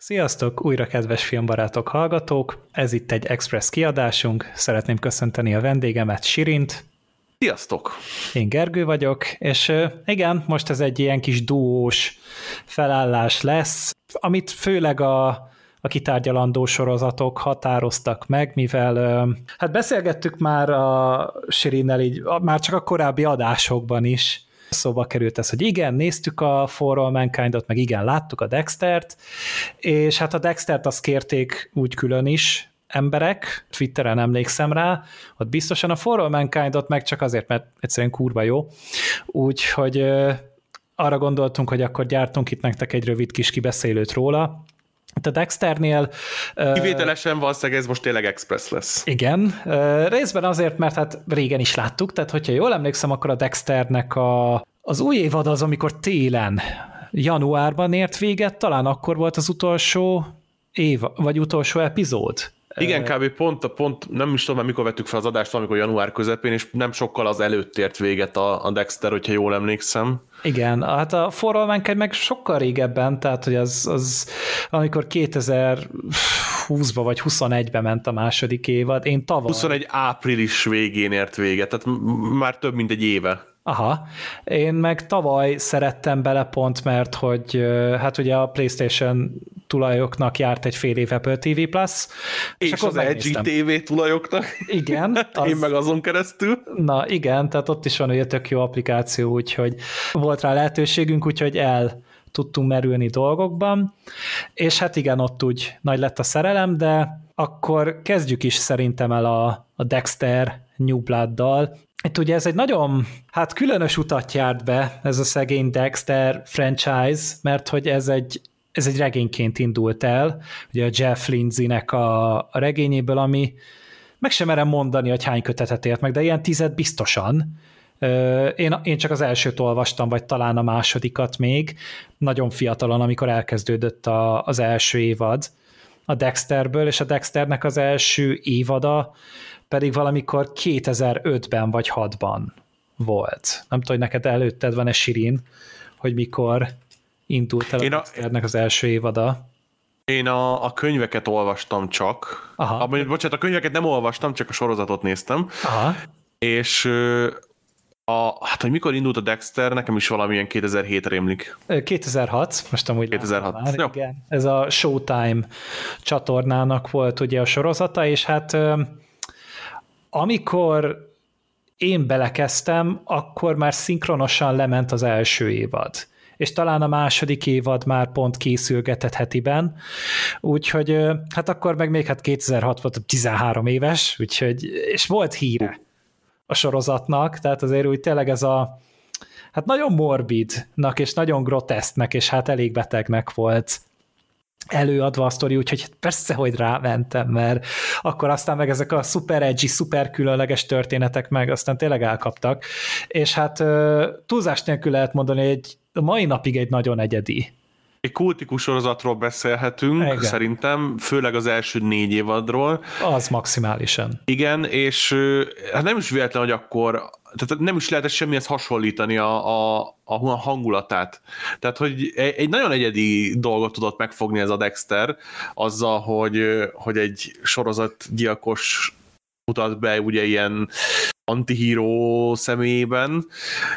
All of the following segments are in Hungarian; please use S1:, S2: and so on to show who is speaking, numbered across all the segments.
S1: Sziasztok, újra kedves filmbarátok, hallgatók! Ez itt egy Express kiadásunk. Szeretném köszönteni a vendégemet, Sirint.
S2: Sziasztok!
S1: Én Gergő vagyok, és igen, most ez egy ilyen kis duós felállás lesz, amit főleg a, a kitárgyalandó sorozatok határoztak meg, mivel hát beszélgettük már a Sirinnel így, már csak a korábbi adásokban is, szóba került ez, hogy igen, néztük a For All Mankind-ot, meg igen, láttuk a Dextert, és hát a Dextert azt kérték úgy külön is, emberek, Twitteren emlékszem rá, ott biztosan a For All Mankind-ot meg csak azért, mert egyszerűen kurva jó, úgyhogy arra gondoltunk, hogy akkor gyártunk itt nektek egy rövid kis kibeszélőt róla, a Dexternél...
S2: Kivételesen valószínűleg ez most tényleg express lesz.
S1: Igen, részben azért, mert hát régen is láttuk, tehát hogyha jól emlékszem, akkor a Dexternek a, az új évad az, amikor télen, januárban ért véget, talán akkor volt az utolsó év, vagy utolsó epizód.
S2: Igen, kb. pont, pont nem is tudom, mikor vettük fel az adást, amikor január közepén, és nem sokkal az előtt ért véget a, a Dexter, hogyha jól emlékszem.
S1: Igen, hát a For All Mankind meg sokkal régebben, tehát hogy az, az amikor 2020-ba vagy 21-be ment a második évad, én tavaly...
S2: 21 április végén ért véget, tehát már több mint egy éve.
S1: Aha, én meg tavaly szerettem bele pont, mert hogy hát ugye a PlayStation tulajoknak járt egy fél év Apple TV Plus.
S2: És, és az LG TV tulajoknak.
S1: Igen.
S2: Az... Én meg azon keresztül.
S1: Na igen, tehát ott is van egy tök jó applikáció, úgyhogy volt rá lehetőségünk, úgyhogy el tudtunk merülni dolgokban, és hát igen, ott úgy nagy lett a szerelem, de akkor kezdjük is szerintem el a, a Dexter New Blood-dal, itt ugye ez egy nagyon, hát különös utat járt be ez a szegény Dexter franchise, mert hogy ez egy, ez egy regényként indult el, ugye a Jeff Lindsay-nek a, a regényéből, ami meg sem merem mondani, hogy hány kötetet ért meg, de ilyen tized biztosan. Én, én csak az elsőt olvastam, vagy talán a másodikat még, nagyon fiatalon, amikor elkezdődött a, az első évad a Dexterből, és a Dexternek az első évada pedig valamikor 2005-ben vagy 6-ban volt. Nem tudom, hogy neked előtted van-e Sirin, hogy mikor indult el a, a Dexternek az első évada.
S2: Én a, a könyveket olvastam csak. Aha. A, bocsánat, a könyveket nem olvastam, csak a sorozatot néztem.
S1: Aha.
S2: És a, hát, hogy mikor indult a Dexter, nekem is valamilyen 2007 rémlik.
S1: 2006, most amúgy
S2: 2006. Már, Jó.
S1: igen. Ez a Showtime csatornának volt ugye a sorozata, és hát amikor én belekezdtem, akkor már szinkronosan lement az első évad és talán a második évad már pont készülgetett hetiben, úgyhogy hát akkor meg még hát 2006 volt 13 éves, úgyhogy, és volt híre a sorozatnak, tehát azért úgy tényleg ez a hát nagyon morbidnak és nagyon grotesznek, és hát elég betegnek volt előadva a sztori, úgyhogy persze, hogy rámentem, mert akkor aztán meg ezek a super edgy, super különleges történetek meg aztán tényleg elkaptak, és hát túlzás nélkül lehet mondani, hogy a mai napig egy nagyon egyedi
S2: egy kultikus sorozatról beszélhetünk, Igen. szerintem, főleg az első négy évadról.
S1: Az maximálisan.
S2: Igen, és hát nem is véletlen, hogy akkor tehát nem is lehetett semmihez hasonlítani a, a, a hangulatát. Tehát, hogy egy nagyon egyedi dolgot tudott megfogni ez a Dexter, azzal, hogy, hogy egy sorozatgyilkos mutat be ugye ilyen antihíró személyében,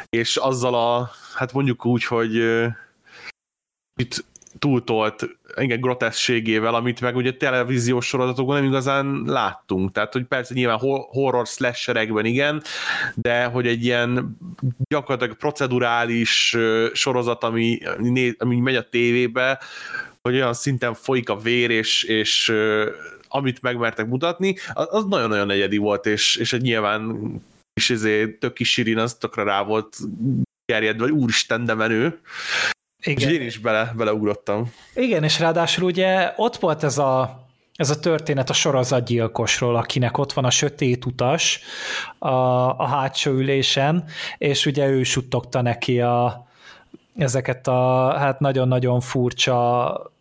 S2: és azzal a, hát mondjuk úgy, hogy itt túltolt igen, groteszségével, amit meg ugye televíziós sorozatokban nem igazán láttunk. Tehát, hogy persze nyilván horror slasherekben igen, de hogy egy ilyen gyakorlatilag procedurális sorozat, ami, ami megy a tévébe, hogy olyan szinten folyik a vér, és, és amit megmertek mutatni, az nagyon-nagyon egyedi volt, és, és egy nyilván is ezért tök kis Sirin az tökre rá volt gerjedve, vagy úristen, de menő. Igen. És én is bele, beleugrottam.
S1: Igen, és ráadásul ugye ott volt ez a, ez a történet a sorozatgyilkosról, akinek ott van a sötét utas a, a hátsó ülésen, és ugye ő suttogta neki a, ezeket a hát nagyon-nagyon furcsa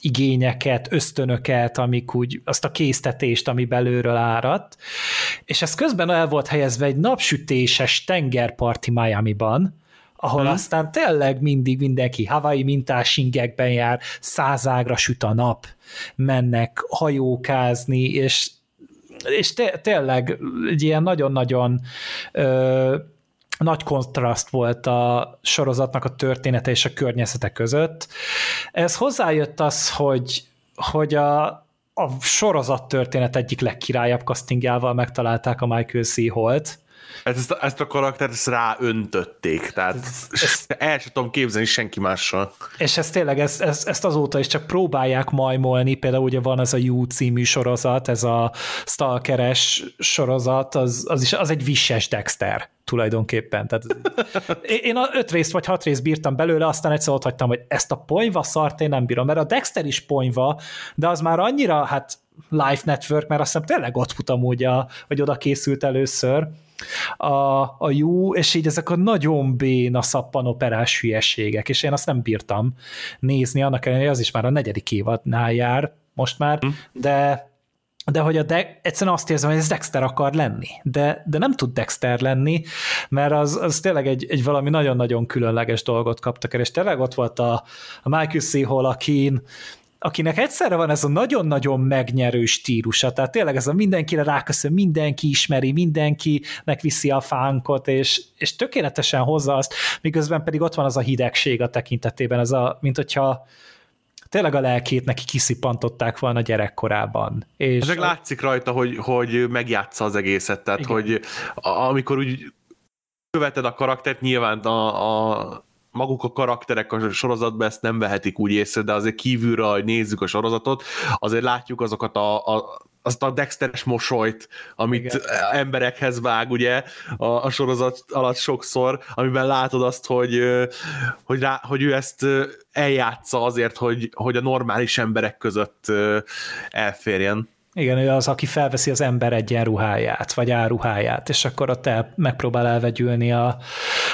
S1: igényeket, ösztönöket, amik úgy, azt a késztetést, ami belőről áradt, és ez közben el volt helyezve egy napsütéses tengerparti Miami-ban, ahol hmm. aztán tényleg mindig mindenki Hawaii mintás ingekben jár, százágra süt a nap, mennek hajókázni, és és té- tényleg egy ilyen nagyon-nagyon ö, nagy kontraszt volt a sorozatnak a története és a környezete között. Ez hozzájött az, hogy, hogy a, a sorozat történet egyik legkirályabb castingjával megtalálták a Michael C. Holt,
S2: ezt, ezt a karaktert ezt ráöntötték, tehát ezt, el sem tudom képzelni senki mással.
S1: És ez tényleg, ezt, ezt, ezt azóta is csak próbálják majmolni, például ugye van ez a You című sorozat, ez a stalkeres sorozat, az, az, is, az egy visses Dexter tulajdonképpen. Tehát én a öt részt vagy hat részt bírtam belőle, aztán egyszer ott hagytam, hogy ezt a ponyva szart én nem bírom, mert a Dexter is ponyva, de az már annyira, hát Life Network, mert azt hiszem tényleg ott fut amúgy, a, hogy oda készült először, a, a jó, és így ezek a nagyon béna szappanoperás hülyeségek, és én azt nem bírtam nézni, annak ellenére, az is már a negyedik évadnál jár most már, hm. de de hogy a de, egyszerűen azt érzem, hogy ez Dexter akar lenni, de, de nem tud Dexter lenni, mert az, az tényleg egy, egy valami nagyon-nagyon különleges dolgot kaptak el, és tényleg ott volt a, a Michael C. Hall, akin akinek egyszerre van ez a nagyon-nagyon megnyerő stílusa, tehát tényleg ez a mindenkire ráköszön, mindenki ismeri, mindenkinek viszi a fánkot, és, és tökéletesen hozza azt, miközben pedig ott van az a hidegség a tekintetében, ez a, mint hogyha tényleg a lelkét neki kiszipantották volna gyerekkorában.
S2: És Ezek látszik rajta, hogy, hogy megjátsza az egészet, tehát igen. hogy amikor úgy követed a karaktert, nyilván a, a maguk a karakterek a sorozatban ezt nem vehetik úgy észre, de azért kívülről, hogy nézzük a sorozatot, azért látjuk azokat a, a azt a Dexteres mosolyt, amit Igen. emberekhez vág, ugye, a, a sorozat alatt sokszor, amiben látod azt, hogy, hogy, rá, hogy ő ezt eljátsza azért, hogy, hogy a normális emberek között elférjen.
S1: Igen, ő az, aki felveszi az ember egyenruháját, vagy áruháját, és akkor ott el, megpróbál elvegyülni a,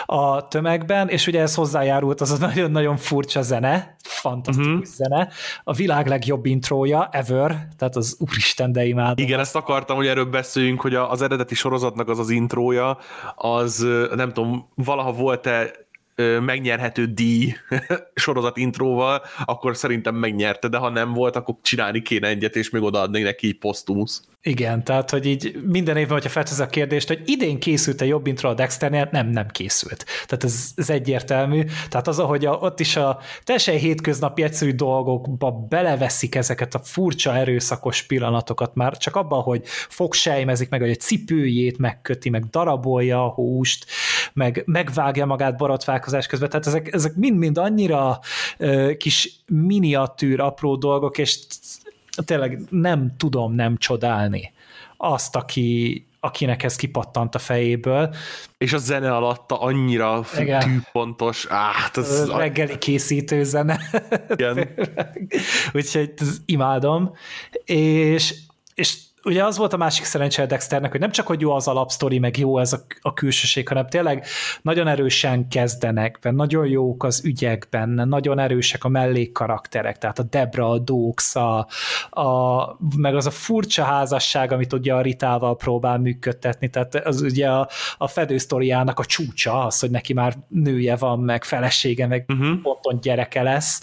S1: a tömegben, és ugye ez hozzájárult az a nagyon-nagyon furcsa zene, fantasztikus uh-huh. zene, a világ legjobb intrója ever, tehát az úristen, de imádom.
S2: Igen, ezt akartam, hogy erről beszéljünk, hogy az eredeti sorozatnak az az intrója, az nem tudom, valaha volt-e megnyerhető díj sorozat intróval, akkor szerintem megnyerte, de ha nem volt, akkor csinálni kéne egyet, és még odaadni neki így posztumusz.
S1: Igen, tehát, hogy így minden évben, hogyha feltesz a kérdést, hogy idén készült-e jobb intro a Dexternél, nem, nem készült. Tehát ez, ez egyértelmű. Tehát az, ahogy a, ott is a teljesen hétköznapi egyszerű dolgokba beleveszik ezeket a furcsa erőszakos pillanatokat már, csak abban, hogy fogsejmezik meg, hogy egy cipőjét megköti, meg darabolja a húst, meg megvágja magát borotválkozás közben, tehát ezek, ezek mind-mind annyira uh, kis miniatűr, apró dolgok, és tényleg nem tudom nem csodálni azt, aki, akinek ez kipattant a fejéből.
S2: És a zene alatta annyira tűpontos. Áh,
S1: ez reggeli készítő zene. Igen. Úgyhogy imádom. És, és ugye az volt a másik szerencse Dexternek, hogy nem csak, hogy jó az alapsztori, meg jó ez a, a külsőség, hanem tényleg nagyon erősen kezdenek, mert nagyon jók az ügyek benne, nagyon erősek a mellékkarakterek, tehát a Debra, a Dux, a, a, meg az a furcsa házasság, amit ugye a Ritával próbál működtetni, tehát az ugye a, a fedősztoriának a csúcsa az, hogy neki már nője van, meg felesége, meg uh-huh. ponton gyereke lesz,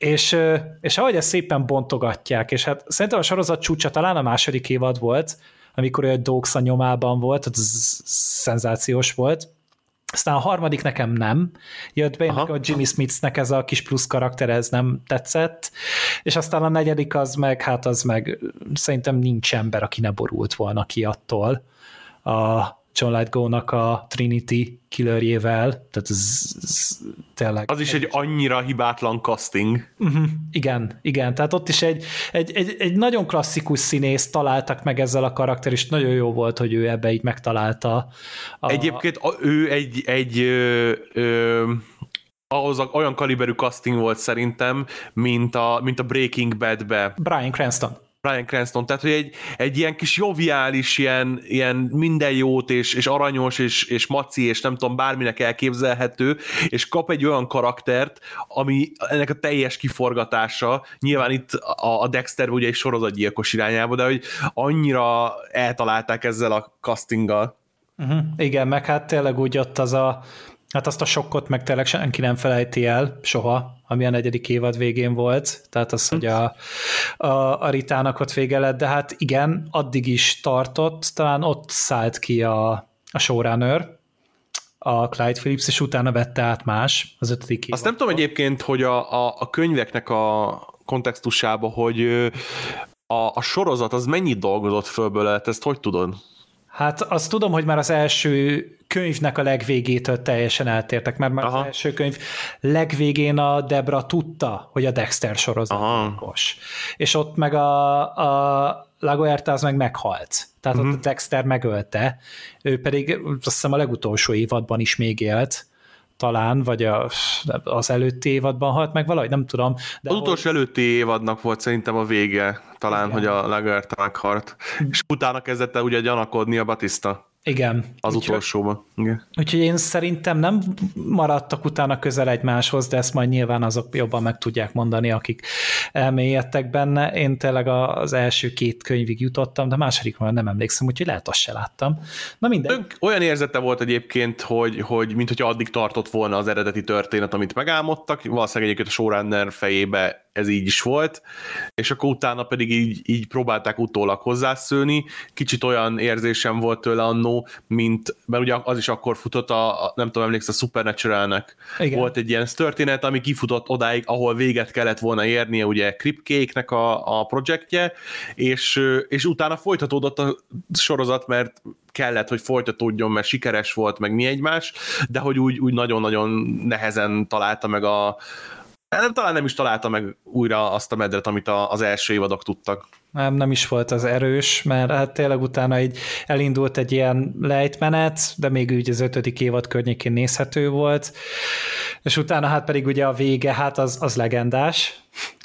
S1: és, és ahogy ezt szépen bontogatják, és hát szerintem a sorozat csúcsa talán a második évad volt, amikor egy Dogs a nyomában volt, az szenzációs volt, aztán a harmadik nekem nem. Jött be, a Jimmy Smithnek ez a kis plusz karakter, ez nem tetszett, és aztán a negyedik az meg, hát az meg szerintem nincs ember, aki ne borult volna ki attól a, John Lithgow-nak a Trinity killerjével, tehát ez, ez tényleg...
S2: Az is egy annyira hibátlan casting.
S1: Uh-huh, igen, igen, tehát ott is egy, egy, egy, egy nagyon klasszikus színész találtak meg ezzel a karakter, és nagyon jó volt, hogy ő ebbe így megtalálta.
S2: A... Egyébként a, ő egy, egy ö, ö, ahhoz a, olyan kaliberű casting volt szerintem, mint a, mint a Breaking Bad-be.
S1: Brian Cranston.
S2: Brian Cranston, tehát hogy egy, egy ilyen kis joviális, ilyen, ilyen minden jót, és, és aranyos, és, és maci, és nem tudom, bárminek elképzelhető, és kap egy olyan karaktert, ami ennek a teljes kiforgatása, nyilván itt a, a Dexter ugye egy sorozatgyilkos irányába, de hogy annyira eltalálták ezzel a castinggal.
S1: Uh-huh. Igen, meg hát tényleg úgy ott az a Hát azt a sokkot meg tényleg senki nem felejti el soha, ami a negyedik évad végén volt, tehát az, hogy a, a, a Ritának ott vége lett, de hát igen, addig is tartott, talán ott szállt ki a, a showrunner, a Clyde Phillips, és utána vette át más az ötödik
S2: Azt nem tudom egyébként, hogy a, a, a könyveknek a kontextusába, hogy a, a sorozat az mennyit dolgozott fölből, ezt hogy tudod?
S1: Hát azt tudom, hogy már az első könyvnek a legvégétől teljesen eltértek, mert már Aha. az első könyv legvégén a Debra tudta, hogy a Dexter sorozatos. És ott meg a, a Lagoerta az meg meghalt. Tehát uh-huh. ott a mhm. Dexter megölte, ő pedig azt hiszem a legutolsó évadban is még élt, talán, vagy a, az előtti évadban halt meg valahogy, nem tudom.
S2: De az ahol... utolsó előtti évadnak volt szerintem a vége, talán, Igen. hogy a Lagerta meghalt. És utána kezdett el ugye gyanakodni a Batista.
S1: Igen.
S2: Az úgyhogy, utolsóban. Igen.
S1: Úgyhogy én szerintem nem maradtak utána közel egymáshoz, de ezt majd nyilván azok jobban meg tudják mondani, akik elmélyedtek benne. Én tényleg az első két könyvig jutottam, de második már nem emlékszem, úgyhogy lehet azt se láttam. Na minden.
S2: Olyan érzete volt egyébként, hogy, hogy mint hogy addig tartott volna az eredeti történet, amit megálmodtak, valószínűleg egyébként a showrunner fejébe ez így is volt, és akkor utána pedig így, így próbálták utólag hozzászőni. Kicsit olyan érzésem volt tőle annó, mint, mert ugye az is akkor futott a, a nem tudom, emlékszel, a Supernaturalnek. Igen. Volt egy ilyen történet, ami kifutott odáig, ahol véget kellett volna érnie, ugye Kripkéknek a, a projektje, és, és utána folytatódott a sorozat, mert kellett, hogy folytatódjon, mert sikeres volt, meg mi egymás, de hogy úgy, úgy nagyon-nagyon nehezen találta meg a, nem, talán nem is találta meg újra azt a medret, amit a, az első évadok tudtak.
S1: Nem, nem is volt az erős, mert hát tényleg utána így elindult egy ilyen lejtmenet, de még úgy az ötödik évad környékén nézhető volt, és utána hát pedig ugye a vége, hát az, az legendás.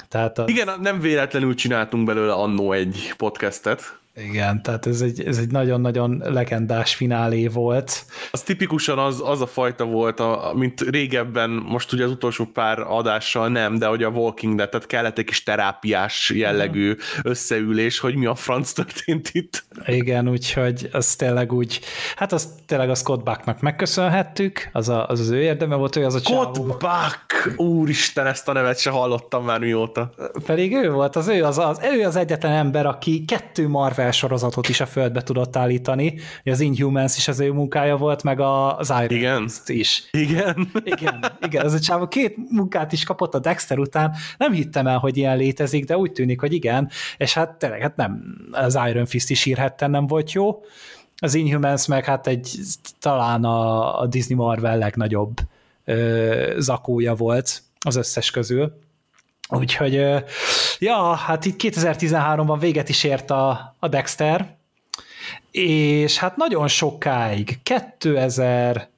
S2: Tehát az... Igen, nem véletlenül csináltunk belőle annó egy podcastet.
S1: Igen, tehát ez egy, ez egy nagyon-nagyon legendás finálé volt.
S2: Az tipikusan az, az a fajta volt, a, mint régebben, most ugye az utolsó pár adással nem, de hogy a Walking Dead, tehát kellett egy kis terápiás jellegű összeülés, hogy mi a franc történt itt.
S1: Igen, úgyhogy az tényleg úgy, hát az tényleg a Scott Bucknak megköszönhettük, az a, az, az ő érdeme volt, ő az a
S2: Scott csávó. Buck! Úristen, ezt a nevet se hallottam már mióta.
S1: Pedig ő volt, az ő az, az, ő az egyetlen ember, aki kettő Marvel sorozatot is a földbe tudott állítani, az Inhumans is az ő munkája volt, meg az Iron
S2: igen.
S1: Is.
S2: Igen.
S1: Igen, igen, ez a csávó két munkát is kapott a Dexter után, nem hittem el, hogy ilyen létezik, de úgy tűnik, hogy igen, és hát tényleg hát nem, az Iron Fist is írhetten nem volt jó, az Inhumans meg hát egy talán a, a Disney Marvel legnagyobb ö, zakója volt az összes közül. Úgyhogy, ja, hát itt 2013-ban véget is ért a, a Dexter, és hát nagyon sokáig, 2020-ban,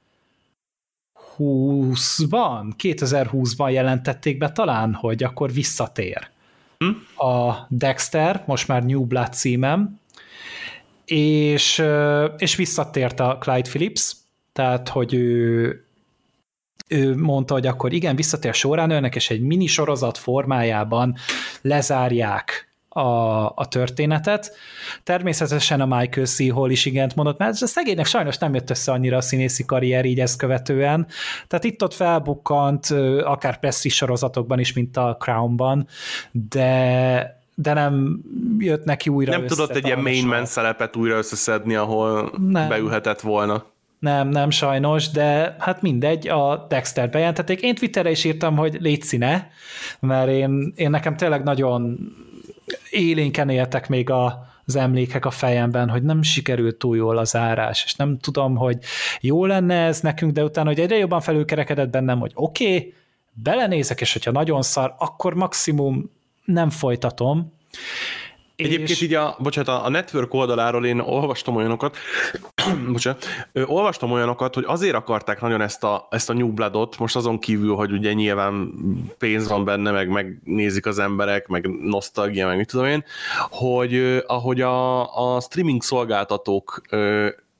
S1: 2020-ban jelentették be talán, hogy akkor visszatér hm? a Dexter, most már New Blood címem, és, és visszatért a Clyde Phillips, tehát, hogy ő ő mondta, hogy akkor igen, visszatér soránőnek, és egy mini sorozat formájában lezárják a, a történetet. Természetesen a Michael C. Hall is igent mondott, mert a szegénynek sajnos nem jött össze annyira a színészi karrier így ezt követően. Tehát itt-ott felbukkant, akár presztis sorozatokban is, mint a Crownban, de de nem jött neki újra
S2: Nem tudott egy ilyen main man szerepet újra összeszedni, ahol nem. beülhetett volna.
S1: Nem, nem sajnos, de hát mindegy, a Dexter bejelentették. Én Twitterre is írtam, hogy légy színe, mert én, én nekem tényleg nagyon élénken éltek még a, az emlékek a fejemben, hogy nem sikerült túl jól az árás, és nem tudom, hogy jó lenne ez nekünk, de utána, hogy egyre jobban felülkerekedett bennem, hogy oké, okay, belenézek, és hogyha nagyon szar, akkor maximum nem folytatom,
S2: Egyébként és... így a, bocsánat, a network oldaláról én olvastam olyanokat, bocsánat, olvastam olyanokat, hogy azért akarták nagyon ezt a, ezt a New Bloodot, most azon kívül, hogy ugye nyilván pénz van benne, meg megnézik az emberek, meg nosztalgia, meg mit tudom én, hogy ahogy a, a streaming szolgáltatók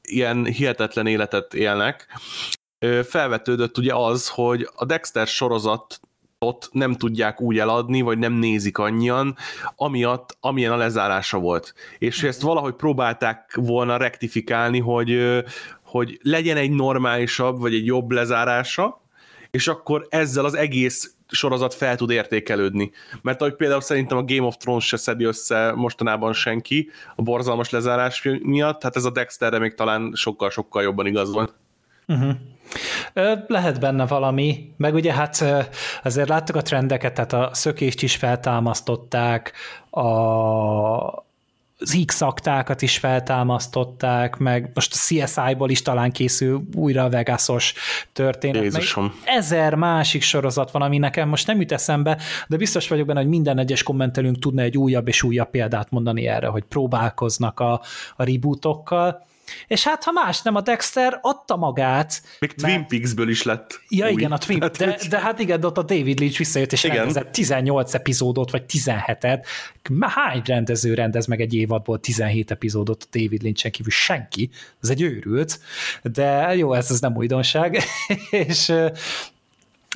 S2: ilyen hihetetlen életet élnek, felvetődött ugye az, hogy a Dexter sorozat ott nem tudják úgy eladni, vagy nem nézik annyian, amiatt, amilyen a lezárása volt. És ezt valahogy próbálták volna rektifikálni, hogy, hogy legyen egy normálisabb, vagy egy jobb lezárása, és akkor ezzel az egész sorozat fel tud értékelődni. Mert ahogy például szerintem a Game of Thrones se szedi össze mostanában senki a borzalmas lezárás miatt, hát ez a Dexterre még talán sokkal-sokkal jobban igaz volt.
S1: Uh-huh. Lehet benne valami, meg ugye hát azért láttuk a trendeket, tehát a szökést is feltámasztották, a az x is feltámasztották, meg most a CSI-ból is talán készül újra a Vegasos történet.
S2: Jézusom.
S1: Ezer másik sorozat van, ami nekem most nem jut eszembe, de biztos vagyok benne, hogy minden egyes kommentelünk tudna egy újabb és újabb példát mondani erre, hogy próbálkoznak a, a rebootokkal, és hát ha más nem, a Dexter adta magát.
S2: Még mert... Twin Peaks-ből is lett
S1: Ja új. igen, a Twin hát, de, de hát igen, ott a David Leach visszajött, és igen. rendezett 18 epizódot, vagy 17-et. Hány rendező rendez meg egy évadból 17 epizódot a David Lynch-en kívül? Senki. Ez egy őrült. De jó, ez, ez nem újdonság. és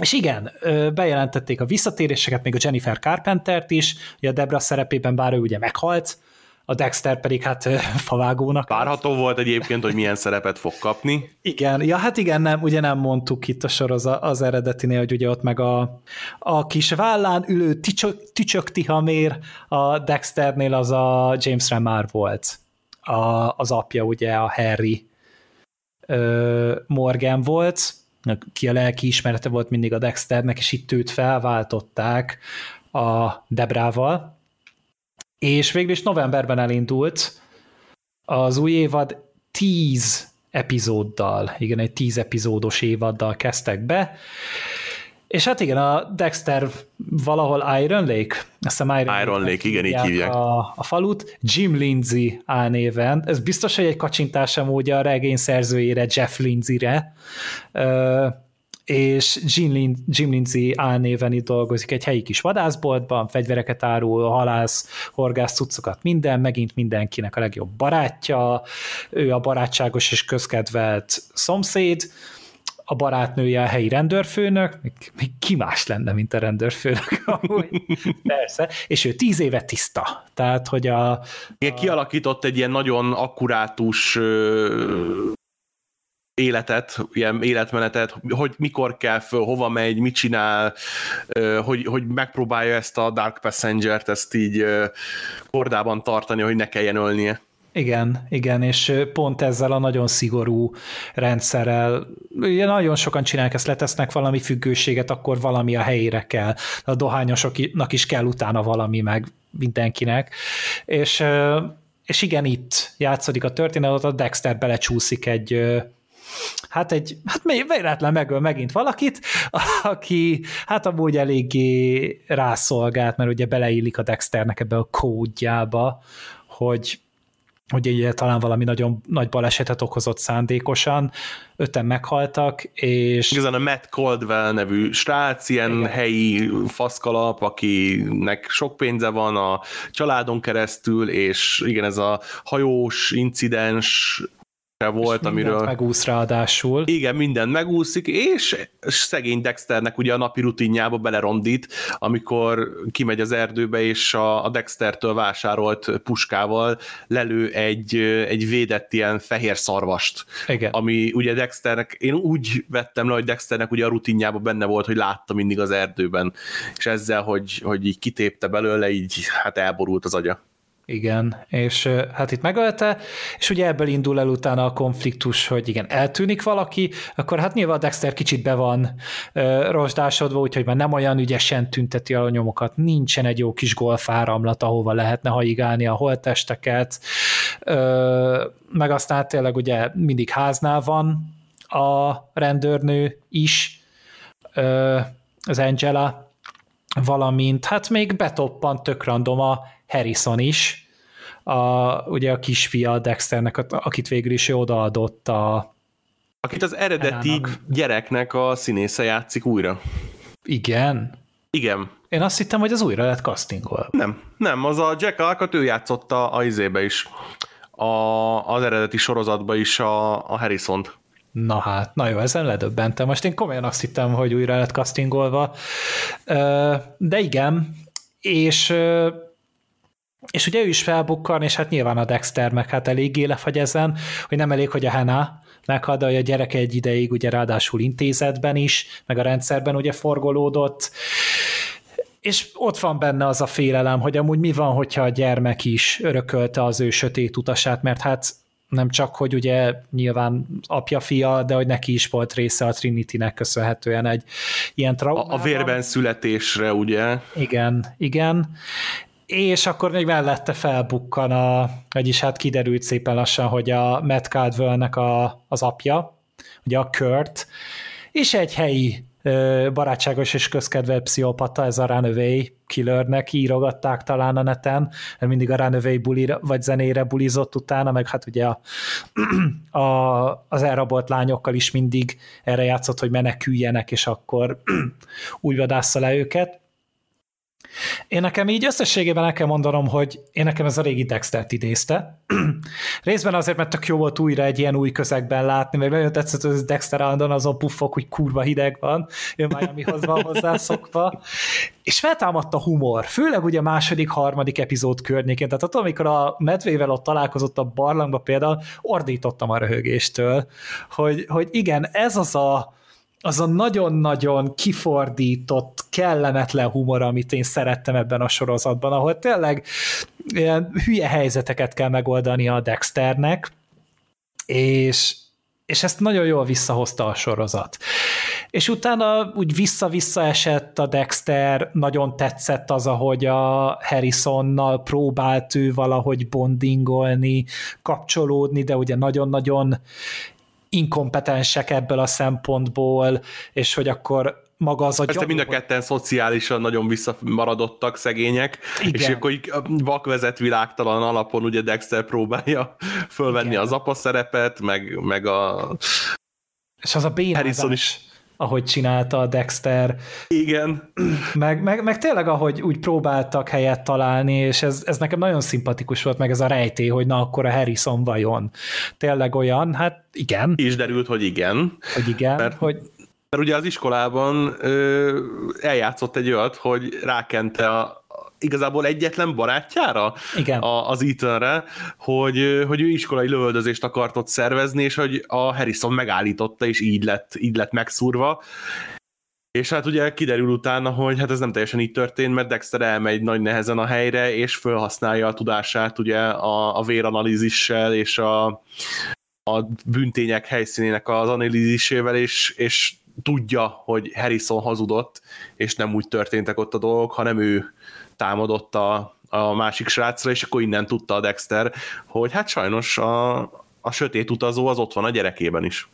S1: és igen, bejelentették a visszatéréseket, még a Jennifer Carpentert is, ugye a Debra szerepében, bár ő ugye meghalt, a Dexter pedig hát favágónak.
S2: Várható volt egyébként, hogy milyen szerepet fog kapni.
S1: Igen, ja hát igen, nem, ugye nem mondtuk itt a sorozat az eredetinél, hogy ugye ott meg a, a kis vállán ülő tücsök, tücsök tihamér a Dexternél az a James Remar volt. A, az apja ugye a Harry ö, Morgan volt, ki a lelki ismerete volt mindig a Dexternek, és itt őt felváltották a Debrával, és végül is novemberben elindult az új évad 10 epizóddal, igen, egy 10 epizódos évaddal kezdtek be, és hát igen, a Dexter valahol Iron Lake, azt hiszem
S2: Iron, Iron Lake, Lake igen, így hívják.
S1: A, a falut, Jim Lindsay álnéven, ez biztos, hogy egy kacsintás amúgy a regény szerzőjére, Jeff Lindsay-re, és Jim, Lin- Jim Lindsay álnéven itt dolgozik egy helyi kis vadászboltban, fegyvereket árul, halász, horgász cuccokat, minden, megint mindenkinek a legjobb barátja, ő a barátságos és közkedvelt szomszéd, a barátnője a helyi rendőrfőnök, még, ki más lenne, mint a rendőrfőnök amúgy, persze, és ő tíz éve tiszta, tehát, hogy a... a...
S2: Kialakított egy ilyen nagyon akkurátus életet, ilyen életmenetet, hogy mikor kell föl, hova megy, mit csinál, hogy, hogy megpróbálja ezt a Dark Passenger-t ezt így kordában tartani, hogy ne kelljen ölnie.
S1: Igen, igen, és pont ezzel a nagyon szigorú rendszerrel, ugye nagyon sokan csinálják ezt, letesznek valami függőséget, akkor valami a helyére kell. A dohányosoknak is kell utána valami, meg mindenkinek. És, és igen, itt játszódik a történet, a Dexter belecsúszik egy hát egy, hát véletlen megöl megint valakit, aki hát amúgy eléggé rászolgált, mert ugye beleillik a Dexternek ebbe a kódjába, hogy hogy ugye talán valami nagyon nagy balesetet okozott szándékosan, öten meghaltak, és...
S2: Igazán a Matt Caldwell nevű srác, ilyen Igen. helyi faszkalap, akinek sok pénze van a családon keresztül, és igen, ez a hajós incidens volt, amiről...
S1: megúsz ráadásul.
S2: Igen, minden megúszik, és szegény Dexternek ugye a napi rutinjába belerondít, amikor kimegy az erdőbe, és a, a Dextertől vásárolt puskával lelő egy, egy védett ilyen fehér szarvast. Igen. Ami ugye Dexternek, én úgy vettem le, hogy Dexternek ugye a rutinjába benne volt, hogy látta mindig az erdőben, és ezzel, hogy, hogy így kitépte belőle, így hát elborult az agya.
S1: Igen, és hát itt megölte, és ugye ebből indul el utána a konfliktus, hogy igen, eltűnik valaki, akkor hát nyilván Dexter kicsit be van uh, rozsdásodva, úgyhogy már nem olyan ügyesen tünteti a nyomokat, nincsen egy jó kis golfáramlat, ahova lehetne haigálni a holtesteket, uh, meg aztán tényleg ugye mindig háznál van a rendőrnő is, uh, az Angela, valamint hát még betoppant tök random a Harrison is, a, ugye a kisfia Dexternek, akit végül is odaadott a
S2: Akit az eredeti Enának. gyereknek a színésze játszik újra.
S1: Igen?
S2: Igen.
S1: Én azt hittem, hogy az újra lett castingol.
S2: Nem, nem, az a Jack Alcott, ő játszotta a izébe is. A, az eredeti sorozatba is a, a Harrison-t.
S1: Na hát, na jó, ezen ledöbbentem. Most én komolyan azt hittem, hogy újra lett castingolva. De igen, és és ugye ő is felbukkan, és hát nyilván a Dexter meg hát eléggé lefagy ezen, hogy nem elég, hogy a Hannah meghal, de a gyereke egy ideig ugye ráadásul intézetben is, meg a rendszerben ugye forgolódott, és ott van benne az a félelem, hogy amúgy mi van, hogyha a gyermek is örökölte az ő sötét utasát, mert hát nem csak, hogy ugye nyilván apja-fia, de hogy neki is volt része a Trinity-nek köszönhetően egy ilyen traumában.
S2: A, a vérben születésre, ugye?
S1: Igen, igen. És akkor még mellette felbukkan a, vagyis hát kiderült szépen lassan, hogy a Matt Caldwell-nek a, az apja, ugye a Kurt, és egy helyi barátságos és közkedvelt pszichopata, ez a Runaway killernek írogatták talán a neten, mindig a Runaway bulira, vagy zenére bulizott utána, meg hát ugye a, a, az elrabolt lányokkal is mindig erre játszott, hogy meneküljenek, és akkor úgy vadásza le őket. Én nekem így összességében el kell mondanom, hogy én nekem ez a régi Dextert idézte. Részben azért, mert tök jó volt újra egy ilyen új közegben látni, meg nagyon tetszett, hogy Dexter állandóan azon puffok, hogy kurva hideg van, ő Miamihoz van hozzászokva. És feltámadt a humor, főleg ugye második, harmadik epizód környékén. Tehát ott, amikor a medvével ott találkozott a barlangba például, ordítottam a röhögéstől, hogy, hogy igen, ez az a az a nagyon-nagyon kifordított, kellemetlen humor, amit én szerettem ebben a sorozatban, ahol tényleg ilyen hülye helyzeteket kell megoldani a Dexternek, és, és ezt nagyon jól visszahozta a sorozat. És utána úgy vissza-vissza esett a Dexter, nagyon tetszett az, ahogy a Harrisonnal próbált ő valahogy bondingolni, kapcsolódni, de ugye nagyon-nagyon inkompetensek ebből a szempontból, és hogy akkor maga az a
S2: Persze mind a ketten szociálisan nagyon visszamaradottak szegények, Igen. és akkor vakvezet világtalan alapon ugye Dexter próbálja fölvenni Igen. az apa szerepet, meg, meg a
S1: és az a Harrison is ahogy csinálta a Dexter.
S2: Igen.
S1: Meg, meg, meg tényleg, ahogy úgy próbáltak helyet találni, és ez, ez nekem nagyon szimpatikus volt, meg ez a rejtély, hogy na akkor a Harrison vajon tényleg olyan, hát igen.
S2: És derült, hogy igen.
S1: Hogy igen,
S2: mert,
S1: hogy
S2: mert ugye az iskolában ö, eljátszott egy olyat, hogy rákente a, igazából egyetlen barátjára
S1: Igen.
S2: A, az Ethanre, hogy, hogy ő iskolai lövöldözést akart ott szervezni, és hogy a Harrison megállította, és így lett, így lett megszúrva. És hát ugye kiderül utána, hogy hát ez nem teljesen így történt, mert Dexter elmegy nagy nehezen a helyre, és felhasználja a tudását ugye a, a véranalízissel, és a, a bűntények helyszínének az analízisével, és, és tudja, hogy Harrison hazudott, és nem úgy történtek ott a dolgok, hanem ő támadott a, a másik srácra, és akkor innen tudta a Dexter, hogy hát sajnos a, a sötét utazó az ott van a gyerekében is.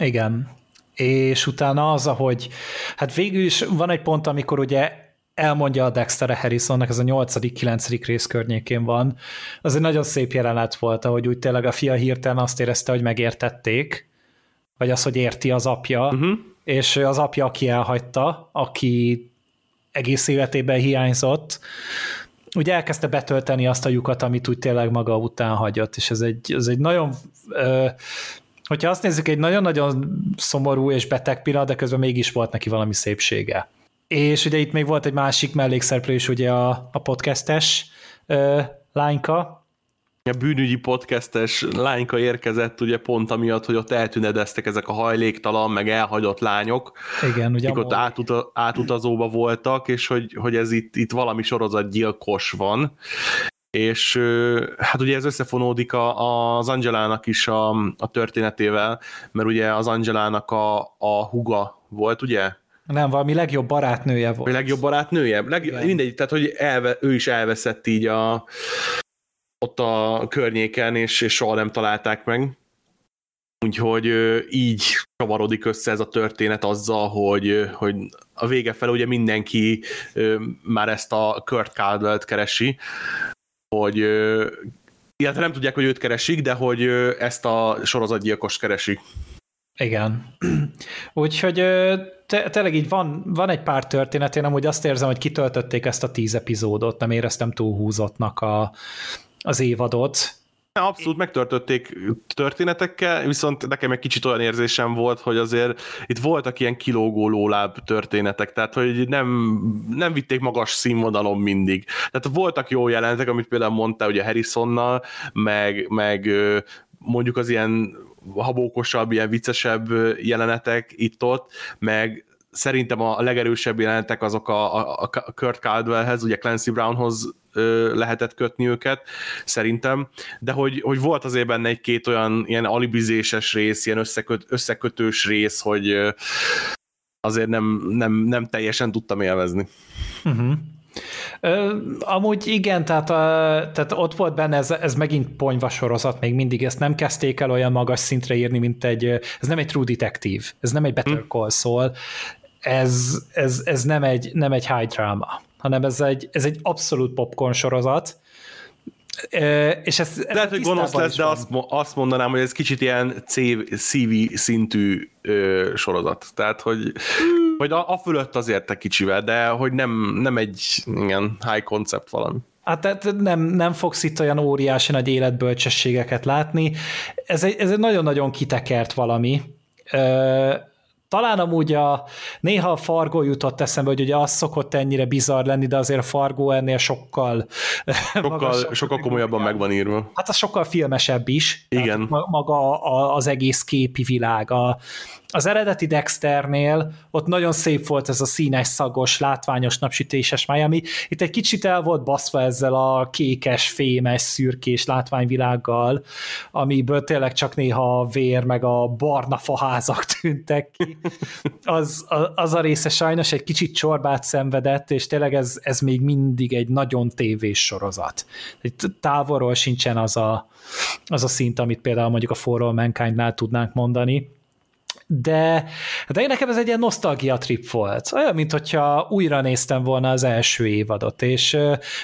S1: Igen. És utána az, ahogy, hát végül is van egy pont, amikor ugye elmondja a Dexter a Harrisonnak, ez a 8.-9. rész környékén van, az egy nagyon szép jelenet volt, ahogy úgy tényleg a fia hirtelen azt érezte, hogy megértették, vagy az, hogy érti az apja, uh-huh. és az apja, aki elhagyta, aki egész életében hiányzott, úgy elkezdte betölteni azt a lyukat, amit úgy tényleg maga után hagyott, és ez egy, ez egy nagyon hogyha azt nézzük, egy nagyon-nagyon szomorú és beteg pillanat, de közben mégis volt neki valami szépsége. És ugye itt még volt egy másik mellékszereplő is, ugye a, a podcastes ö, lányka,
S2: a bűnügyi podcastes lányka érkezett ugye pont amiatt, hogy ott eltünedeztek ezek a hajléktalan, meg elhagyott lányok,
S1: Igen, ugye
S2: akik ott átuta, átutazóba voltak, és hogy, hogy ez itt, itt valami sorozatgyilkos van, és hát ugye ez összefonódik a, az Angelának is a, a történetével, mert ugye az Angelának a, a huga volt, ugye?
S1: Nem, valami legjobb barátnője volt.
S2: A legjobb barátnője? Leg, mindegy, tehát hogy elve, ő is elveszett így a, ott a környéken, és, és soha nem találták meg. Úgyhogy így csavarodik össze ez a történet azzal, hogy, hogy a vége fel ugye mindenki már ezt a Kurt Caldwell-t keresi, hogy illetve nem tudják, hogy őt keresik, de hogy ezt a sorozatgyilkost keresik.
S1: Igen. Úgyhogy te, tényleg így van, van egy pár történet, én amúgy azt érzem, hogy kitöltötték ezt a tíz epizódot, nem éreztem túlhúzottnak a, az évadot.
S2: Abszolút megtörtötték történetekkel, viszont nekem egy kicsit olyan érzésem volt, hogy azért itt voltak ilyen kilógó lóláb történetek, tehát hogy nem, nem vitték magas színvonalon mindig. Tehát voltak jó jelentek, amit például mondta ugye Harrisonnal, meg, meg mondjuk az ilyen habókosabb, ilyen viccesebb jelenetek itt-ott, meg szerintem a legerősebb jelenetek azok a, a, a Kurt Caldwellhez, ugye Clancy Brownhoz ö, lehetett kötni őket, szerintem, de hogy, hogy volt azért benne egy-két olyan ilyen alibizéses rész, ilyen összeköt, összekötős rész, hogy ö, azért nem, nem, nem teljesen tudtam élvezni. Uh-huh.
S1: Ö, amúgy igen, tehát, a, tehát ott volt benne, ez, ez megint ponyva sorozat, még mindig ezt nem kezdték el olyan magas szintre írni, mint egy, ez nem egy True Detective, ez nem egy Better hm. Call Saul, ez, ez, ez nem, egy, nem egy high drama, hanem ez egy, ez egy abszolút popcorn sorozat, és ez,
S2: ez Lehet, hogy gonosz lesz, de azt, azt mondanám, hogy ez kicsit ilyen CV szintű ö, sorozat. Tehát, hogy, hogy a, a fölött azért egy kicsivel, de hogy nem, nem egy igen, high concept valami.
S1: Hát tehát nem, nem fogsz itt olyan óriási nagy életbölcsességeket látni. Ez egy, ez egy nagyon-nagyon kitekert valami. Ö, talán amúgy a, néha a Fargo jutott eszembe, hogy ugye az szokott ennyire bizarr lenni, de azért a Fargo ennél sokkal
S2: sokkal, sokkal komolyabban meg van írva.
S1: Hát az sokkal filmesebb is.
S2: Igen.
S1: Maga az egész képi világ. A, az eredeti Dexternél ott nagyon szép volt ez a színes, szagos, látványos, napsütéses Miami. Itt egy kicsit el volt baszva ezzel a kékes, fémes, szürkés látványvilággal, amiből tényleg csak néha a vér, meg a barna faházak tűntek ki. Az, az a része sajnos egy kicsit csorbát szenvedett, és tényleg ez, ez még mindig egy nagyon tévés sorozat. Távolról sincsen az a, az a szint, amit például mondjuk a For All Mankind-nál tudnánk mondani de, de nekem ez egy ilyen nosztalgia trip volt. Olyan, mint hogyha újra néztem volna az első évadot, és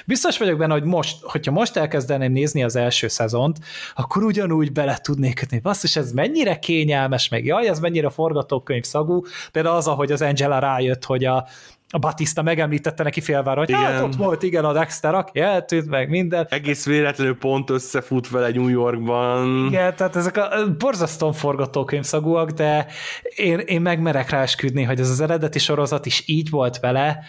S1: biztos vagyok benne, hogy most, hogyha most elkezdeném nézni az első szezont, akkor ugyanúgy bele tudnék kötni. Basszus, ez mennyire kényelmes, meg jaj, ez mennyire forgatókönyv szagú, például az, ahogy az Angela rájött, hogy a, a Batista megemlítette neki félvára, hogy igen. hát ott volt, igen, a Dexter, aki eltűnt, meg minden.
S2: Egész véletlenül pont összefut vele New Yorkban.
S1: Igen, tehát ezek a borzasztóan forgatókönyvszagúak, de én, én megmerek rá esküdni, hogy ez az eredeti sorozat is így volt vele,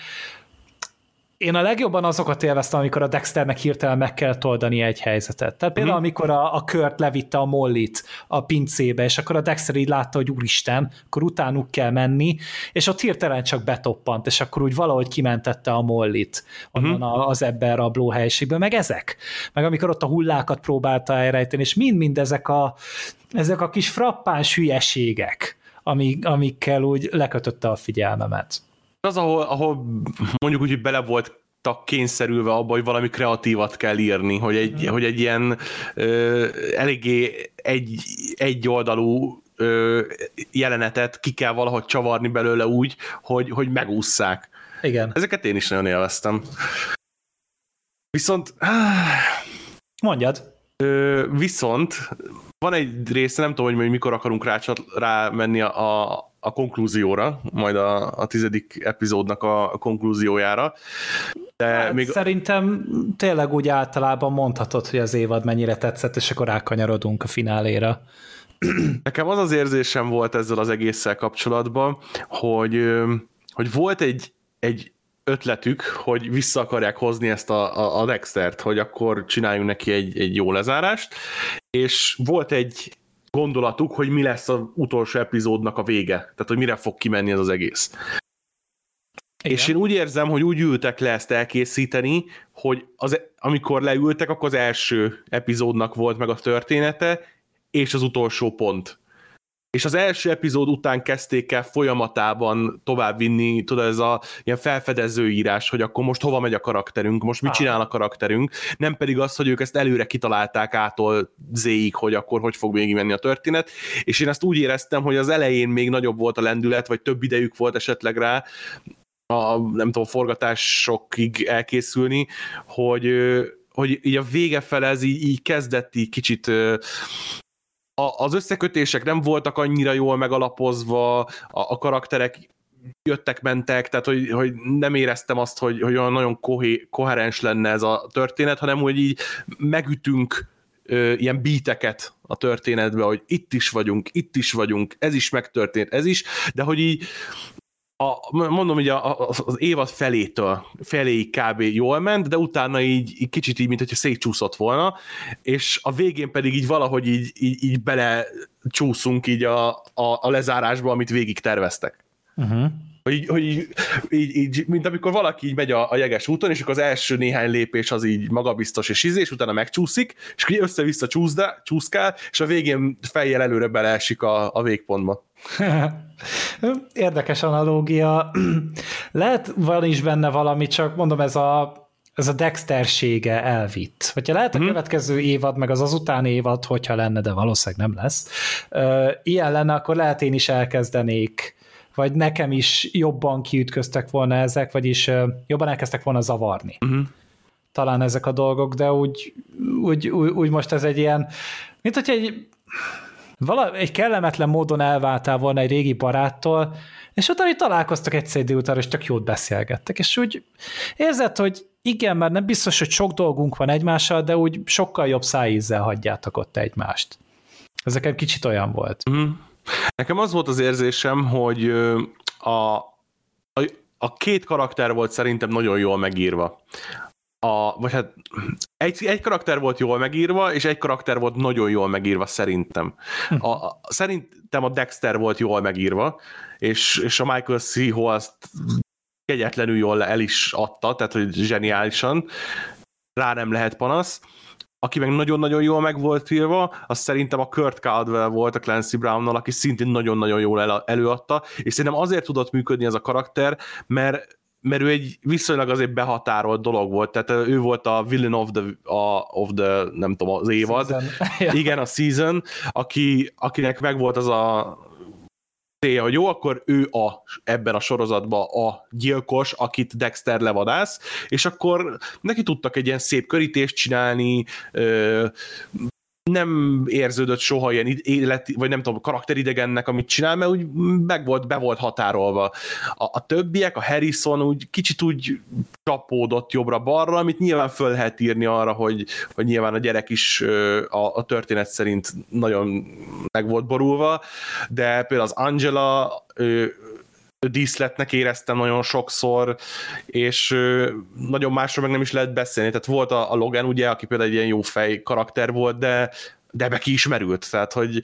S1: én a legjobban azokat élveztem, amikor a Dexternek hirtelen meg kell oldani egy helyzetet. Tehát például, mm-hmm. amikor a, a Kurt levitte a Mollit a pincébe, és akkor a Dexter így látta, hogy úristen, akkor utánuk kell menni, és ott hirtelen csak betoppant, és akkor úgy valahogy kimentette a Mollit onnan mm-hmm. az ebben rabló helyiségből, meg ezek. Meg amikor ott a hullákat próbálta elrejteni, és mind-mind ezek a, ezek a kis frappáns hülyeségek, amik, amikkel úgy lekötötte a figyelmemet
S2: az, ahol, ahol mondjuk úgy, hogy bele volt kényszerülve abba, hogy valami kreatívat kell írni, hogy egy, mm. hogy egy ilyen ö, eléggé egy, egy oldalú ö, jelenetet ki kell valahogy csavarni belőle úgy, hogy, hogy megússzák.
S1: Igen.
S2: Ezeket én is nagyon élveztem. Viszont...
S1: Mondjad.
S2: Ö, viszont van egy része, nem tudom, hogy mikor akarunk rá, rá menni a, a, a konklúzióra, majd a, a tizedik epizódnak a, a konklúziójára.
S1: De hát még... Szerintem tényleg úgy általában mondhatod, hogy az évad mennyire tetszett, és akkor rákanyarodunk a fináléra.
S2: Nekem az az érzésem volt ezzel az egésszel kapcsolatban, hogy, hogy volt egy, egy ötletük, hogy vissza akarják hozni ezt a, a, a Dextert, hogy akkor csináljunk neki egy, egy jó lezárást, és volt egy gondolatuk, hogy mi lesz az utolsó epizódnak a vége, tehát hogy mire fog kimenni ez az egész. Igen. És én úgy érzem, hogy úgy ültek le ezt elkészíteni, hogy az, amikor leültek, akkor az első epizódnak volt meg a története, és az utolsó pont és az első epizód után kezdték el folyamatában továbbvinni, tudod, ez a ilyen felfedező írás, hogy akkor most hova megy a karakterünk, most mit csinál a karakterünk, nem pedig az, hogy ők ezt előre kitalálták ától zéig, hogy akkor hogy fog végig menni a történet, és én ezt úgy éreztem, hogy az elején még nagyobb volt a lendület, vagy több idejük volt esetleg rá, a, nem tudom, forgatásokig elkészülni, hogy hogy így a vége fele ez így, így kezdett így kicsit a, az összekötések nem voltak annyira jól megalapozva, a, a karakterek jöttek-mentek, tehát hogy, hogy nem éreztem azt, hogy, hogy olyan nagyon kohé, koherens lenne ez a történet, hanem hogy így megütünk ö, ilyen bíteket a történetbe, hogy itt is vagyunk, itt is vagyunk, ez is megtörtént, ez is, de hogy így a, mondom, hogy a, az évad felétől, feléig kb. jól ment, de utána így, így kicsit így, mint hogyha szétcsúszott volna, és a végén pedig így valahogy így, így, így bele csúszunk így a, a, a lezárásba, amit végig terveztek. Uh-huh. Hogy, így, hogy így, így, így, mint amikor valaki így megy a, a jeges úton, és akkor az első néhány lépés az így magabiztos és izé, és utána megcsúszik, és akkor össze-vissza csúszkál, és a végén fejjel előre beleesik a, a végpontba.
S1: Érdekes analógia. Lehet van is benne valami, csak mondom, ez a, ez a Dextersége elvitt. Hogyha lehet a mm-hmm. következő évad, meg az azután évad, hogyha lenne, de valószínűleg nem lesz, ilyen lenne, akkor lehet én is elkezdenék vagy nekem is jobban kiütköztek volna ezek, vagyis jobban elkezdtek volna zavarni. Uh-huh. Talán ezek a dolgok, de úgy, úgy, úgy, úgy most ez egy ilyen, mint hogy egy vala, egy kellemetlen módon elváltál volna egy régi baráttól, és utána hogy találkoztak egy idő után, és csak jót beszélgettek, és úgy érzed, hogy igen, mert nem biztos, hogy sok dolgunk van egymással, de úgy sokkal jobb szájízzel hagyjátok ott egymást. Ez nekem kicsit olyan volt. Mm.
S2: Nekem az volt az érzésem, hogy a, a, a két karakter volt szerintem nagyon jól megírva. A, vagy hát egy, egy karakter volt jól megírva, és egy karakter volt nagyon jól megírva szerintem. A, a, szerintem a Dexter volt jól megírva, és, és a Michael C. Hall kegyetlenül jól el is adta, tehát hogy zseniálisan, rá nem lehet panasz aki meg nagyon-nagyon jól meg volt írva, az szerintem a Kurt Caldwell volt a Clancy Brownnal, aki szintén nagyon-nagyon jól el, előadta, és szerintem azért tudott működni ez a karakter, mert mert ő egy viszonylag azért behatárolt dolog volt, tehát ő volt a villain of the, a, of the nem tudom, az évad. Season. Igen, a season, aki, akinek meg volt az a célja, hogy jó, akkor ő a, ebben a sorozatban a gyilkos, akit Dexter levadász, és akkor neki tudtak egy ilyen szép körítést csinálni, ö, nem érződött soha ilyen élet, vagy nem tudom, karakteridegennek, amit csinál, mert úgy meg volt, be volt határolva. A, a többiek, a Harrison úgy kicsit úgy csapódott jobbra-balra, amit nyilván föl lehet írni arra, hogy, hogy nyilván a gyerek is a, a történet szerint nagyon meg volt borulva, de például az Angela ő, díszletnek éreztem nagyon sokszor, és nagyon másról meg nem is lehet beszélni. Tehát volt a, a Logan, ugye, aki például egy ilyen jó fej karakter volt, de de be ki ismerült, tehát hogy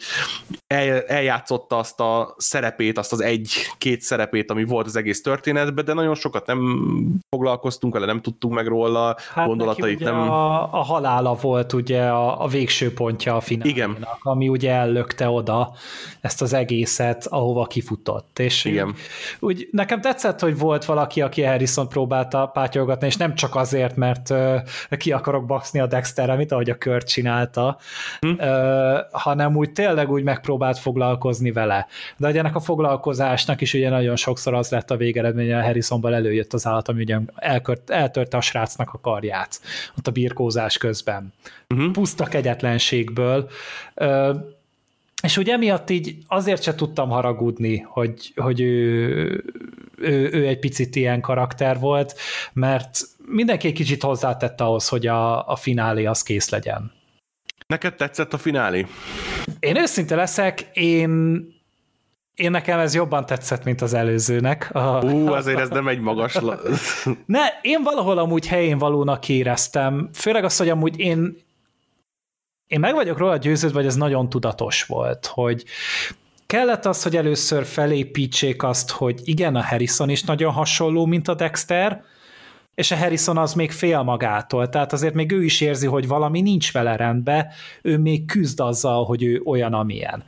S2: el, eljátszotta azt a szerepét, azt az egy-két szerepét, ami volt az egész történetben, de nagyon sokat nem foglalkoztunk vele, nem tudtunk meg róla, hát gondolatait nem...
S1: A, a halála volt ugye a, a végső pontja a finálnak, Igen. ami ugye ellökte oda ezt az egészet, ahova kifutott. És Igen. Úgy, úgy nekem tetszett, hogy volt valaki, aki Harrison próbálta pátyolgatni, és nem csak azért, mert uh, ki akarok baxni a Dexterre, mint ahogy a kört csinálta, hm? Hanem úgy tényleg úgy megpróbált foglalkozni vele. De hogy ennek a foglalkozásnak is ugye nagyon sokszor az lett a végeredménye, a Harrisonban előjött az állat, ami ugye elkört, eltörte a srácnak a karját ott a birkózás közben. Uh-huh. Puszta kegyetlenségből. És ugye emiatt így azért se tudtam haragudni, hogy, hogy ő, ő, ő egy picit ilyen karakter volt, mert mindenki egy kicsit hozzátette ahhoz, hogy a, a finálé az kész legyen.
S2: Neked tetszett a finálé?
S1: Én őszinte leszek, én én nekem ez jobban tetszett, mint az előzőnek.
S2: Ú, azért ez nem egy magas...
S1: ne, én valahol amúgy helyén valónak éreztem, főleg azt, hogy amúgy én én meg vagyok róla győződve, hogy ez nagyon tudatos volt, hogy kellett az, hogy először felépítsék azt, hogy igen, a Harrison is nagyon hasonló, mint a Dexter, és a Harrison az még fél magától, tehát azért még ő is érzi, hogy valami nincs vele rendben, ő még küzd azzal, hogy ő olyan, amilyen.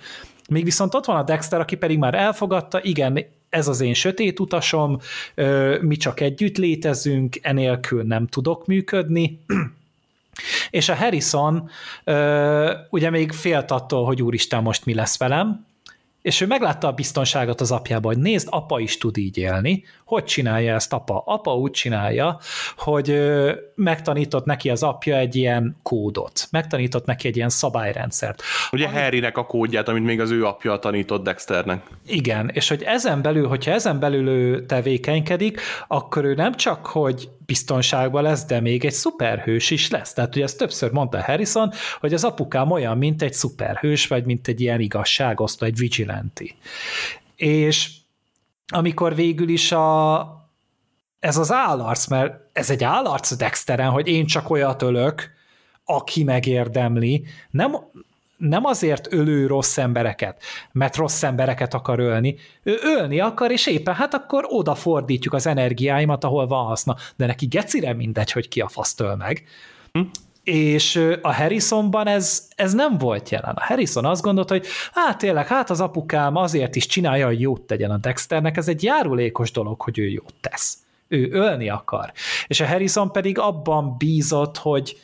S1: Még viszont ott van a Dexter, aki pedig már elfogadta, igen, ez az én sötét utasom, mi csak együtt létezünk, enélkül nem tudok működni, és a Harrison ugye még félt attól, hogy úristen, most mi lesz velem, és ő meglátta a biztonságot az apjában, hogy nézd, apa is tud így élni. Hogy csinálja ezt apa? Apa úgy csinálja, hogy megtanított neki az apja egy ilyen kódot, megtanított neki egy ilyen szabályrendszert.
S2: Ugye ami... Harrynek a kódját, amit még az ő apja tanított Dexternek.
S1: Igen, és hogy ezen belül, hogyha ezen belül ő tevékenykedik, akkor ő nem csak, hogy biztonságban lesz, de még egy szuperhős is lesz. Tehát ugye ezt többször mondta Harrison, hogy az apukám olyan, mint egy szuperhős, vagy mint egy ilyen igazságosztó, egy vigilanti. És amikor végül is a, ez az állarc, mert ez egy állarc Dexteren, hogy én csak olyat ölök, aki megérdemli. Nem, nem azért ölő rossz embereket, mert rossz embereket akar ölni. Ő ölni akar, és éppen hát akkor odafordítjuk az energiáimat, ahol van haszna. De neki gecire mindegy, hogy ki a faszt öl meg. Hm? És a Harrisonban ez, ez nem volt jelen. A Harrison azt gondolta, hogy hát tényleg, hát az apukám azért is csinálja, hogy jót tegyen a Dexternek, ez egy járulékos dolog, hogy ő jót tesz. Ő ölni akar. És a Harrison pedig abban bízott, hogy,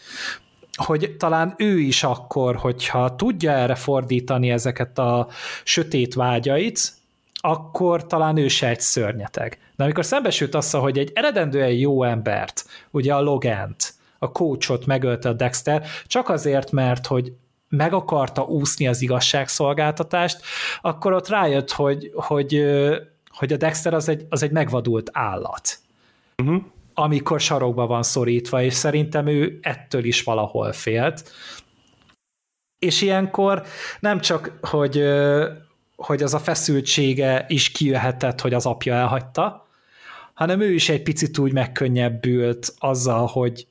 S1: hogy talán ő is akkor, hogyha tudja erre fordítani ezeket a sötét vágyait, akkor talán ő se egy szörnyeteg. De amikor szembesült azzal, hogy egy eredendően jó embert, ugye a Logent, a coachot megölte a Dexter, csak azért, mert hogy meg akarta úszni az igazságszolgáltatást, akkor ott rájött, hogy, hogy, hogy a Dexter az egy, az egy megvadult állat. Uh-huh amikor sarokba van szorítva, és szerintem ő ettől is valahol félt. És ilyenkor nem csak, hogy, hogy az a feszültsége is kijöhetett, hogy az apja elhagyta, hanem ő is egy picit úgy megkönnyebbült azzal, hogy,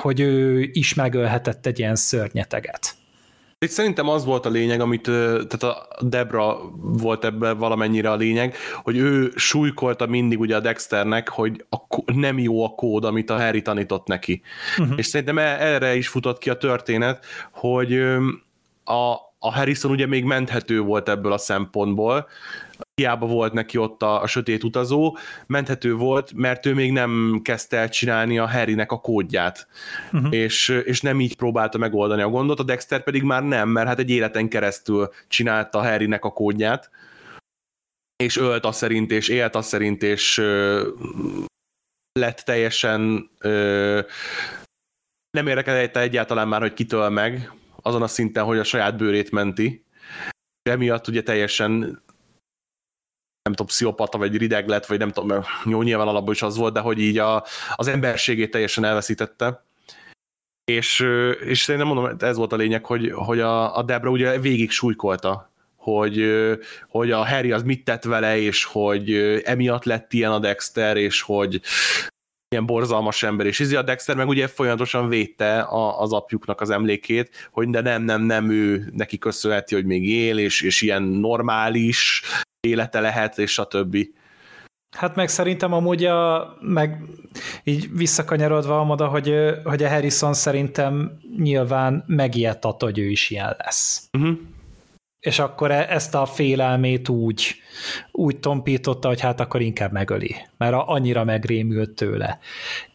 S1: hogy ő is megölhetett egy ilyen szörnyeteget.
S2: Itt szerintem az volt a lényeg, amit, tehát a Debra volt ebben valamennyire a lényeg, hogy ő súlykolta mindig ugye a Dexternek, hogy a, nem jó a kód, amit a Harry tanított neki. Uh-huh. És szerintem e, erre is futott ki a történet, hogy a, a Harrison ugye még menthető volt ebből a szempontból, hiába volt neki ott a, a sötét utazó, menthető volt, mert ő még nem kezdte el csinálni a Harrynek a kódját, uh-huh. és, és nem így próbálta megoldani a gondot, a Dexter pedig már nem, mert hát egy életen keresztül csinálta a Harrynek a kódját, és ölt a szerint, és élt a szerint, és ö, lett teljesen ö, nem érdekelte egyáltalán már, hogy kitől meg, azon a szinten, hogy a saját bőrét menti, emiatt ugye teljesen nem tudom, pszichopata, vagy rideg lett, vagy nem tudom, jó, nyilván alapból is az volt, de hogy így a, az emberségét teljesen elveszítette. És, és szerintem mondom, ez volt a lényeg, hogy, hogy a, a Debra ugye végig súlykolta, hogy, hogy a Harry az mit tett vele, és hogy emiatt lett ilyen a Dexter, és hogy ilyen borzalmas ember, és izi a Dexter meg ugye folyamatosan védte a, az apjuknak az emlékét, hogy de nem, nem, nem, ő neki köszönheti, hogy még él, és, és ilyen normális, élete lehet, és többi.
S1: Hát meg szerintem amúgy a, meg így visszakanyarodva oda, hogy, hogy a Harrison szerintem nyilván megijedt attól, hogy ő is ilyen lesz. Uh-huh. És akkor e, ezt a félelmét úgy, úgy tompította, hogy hát akkor inkább megöli, mert annyira megrémült tőle.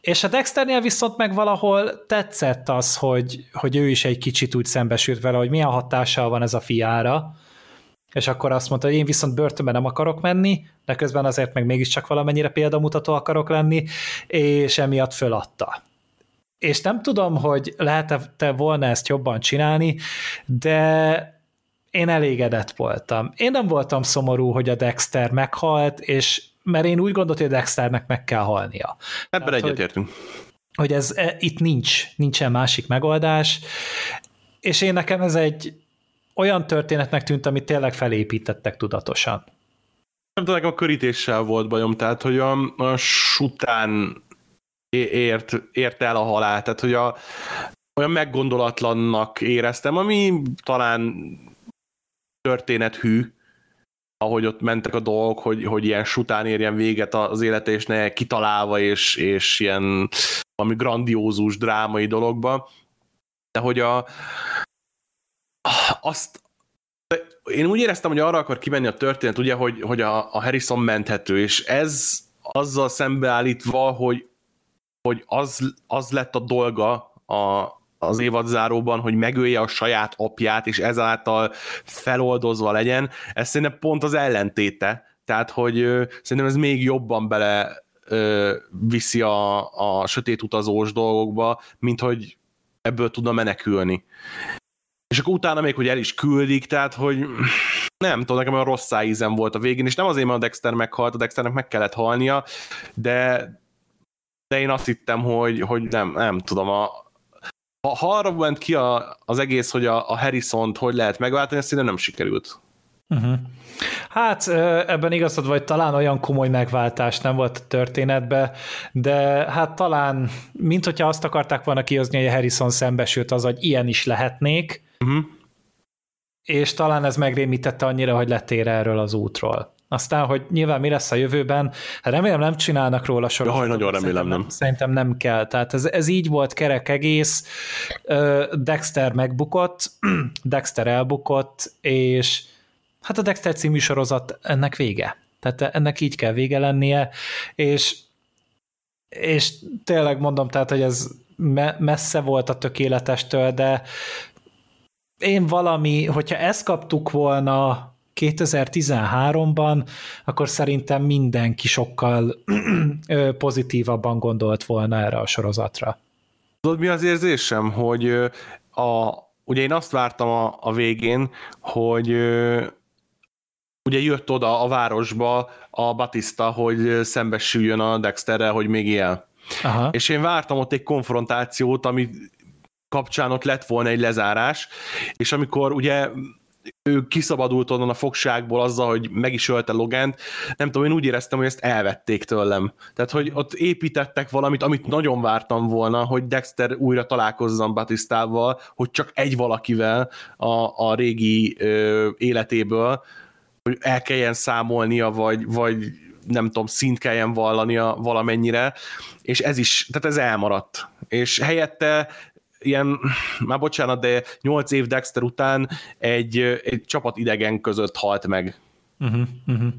S1: És a Dexternél viszont meg valahol tetszett az, hogy, hogy ő is egy kicsit úgy szembesült vele, hogy milyen hatással van ez a fiára, és akkor azt mondta, hogy én viszont börtönbe nem akarok menni, de közben azért meg mégiscsak valamennyire példamutató akarok lenni, és emiatt föladta. És nem tudom, hogy lehet-e volna ezt jobban csinálni, de én elégedett voltam. Én nem voltam szomorú, hogy a Dexter meghalt, és mert én úgy gondoltam, hogy a Dexternek meg kell halnia.
S2: Ebben egyetértünk.
S1: Hogy, hogy ez, e, itt nincs, nincsen másik megoldás, és én nekem ez egy olyan történetnek tűnt, amit tényleg felépítettek tudatosan.
S2: Nem tudom, a körítéssel volt bajom, tehát hogy a, a sután ért, ért el a halál, tehát hogy a, olyan meggondolatlannak éreztem, ami talán történethű, ahogy ott mentek a dolgok, hogy, hogy ilyen sután érjen véget az élete, és ne kitalálva, és, és ilyen valami grandiózus drámai dologba, de hogy a, azt én úgy éreztem, hogy arra akar kimenni a történet, ugye, hogy, hogy a, a Harrison menthető, és ez azzal szembeállítva, hogy, hogy az, az lett a dolga a, az évadzáróban, hogy megölje a saját apját, és ezáltal feloldozva legyen, ez szerintem pont az ellentéte. Tehát, hogy ö, szerintem ez még jobban bele ö, viszi a, a sötét utazós dolgokba, mint hogy ebből tudna menekülni és akkor utána még, hogy el is küldik, tehát, hogy nem tudom, nekem olyan rossz szájízem volt a végén, és nem azért, mert a Dexter meghalt, a Dexternek meg kellett halnia, de, de én azt hittem, hogy, hogy nem, nem tudom, a, ha, ha arra ment ki a, az egész, hogy a, a Harrison-t hogy lehet megváltani, szerintem nem sikerült.
S1: Uh-huh. Hát ebben igazad vagy, talán olyan komoly megváltás nem volt a történetben, de hát talán, mint hogyha azt akarták volna kihozni, hogy a Harrison szembesült az, hogy ilyen is lehetnék, uh-huh. és talán ez megrémítette annyira, hogy letér erről az útról. Aztán, hogy nyilván mi lesz a jövőben, hát remélem nem csinálnak róla sorozatot.
S2: Jaj, nagyon remélem
S1: szerintem
S2: nem.
S1: Szerintem nem kell. Tehát ez, ez így volt kerek egész. Dexter megbukott, Dexter elbukott, és hát a Dexter című sorozat ennek vége. Tehát ennek így kell vége lennie, és és tényleg mondom, tehát, hogy ez messze volt a tökéletestől, de én valami, hogyha ezt kaptuk volna 2013-ban, akkor szerintem mindenki sokkal pozitívabban gondolt volna erre a sorozatra.
S2: Tudod, mi az érzésem, hogy a, ugye én azt vártam a, a végén, hogy ugye jött oda a városba a Batista, hogy szembesüljön a Dexterrel, hogy még él. Aha. És én vártam ott egy konfrontációt, ami kapcsán ott lett volna egy lezárás, és amikor ugye ő kiszabadult onnan a fogságból azzal, hogy meg is ölte Logent, nem tudom, én úgy éreztem, hogy ezt elvették tőlem. Tehát, hogy ott építettek valamit, amit nagyon vártam volna, hogy Dexter újra találkozzon Batistával, hogy csak egy valakivel a, a régi ö, életéből, hogy el kelljen számolnia, vagy, vagy nem tudom, szint kelljen vallania valamennyire, és ez is, tehát ez elmaradt. És helyette ilyen, már bocsánat, de 8 év Dexter után egy, egy csapat idegen között halt meg. Uh-huh,
S1: uh-huh.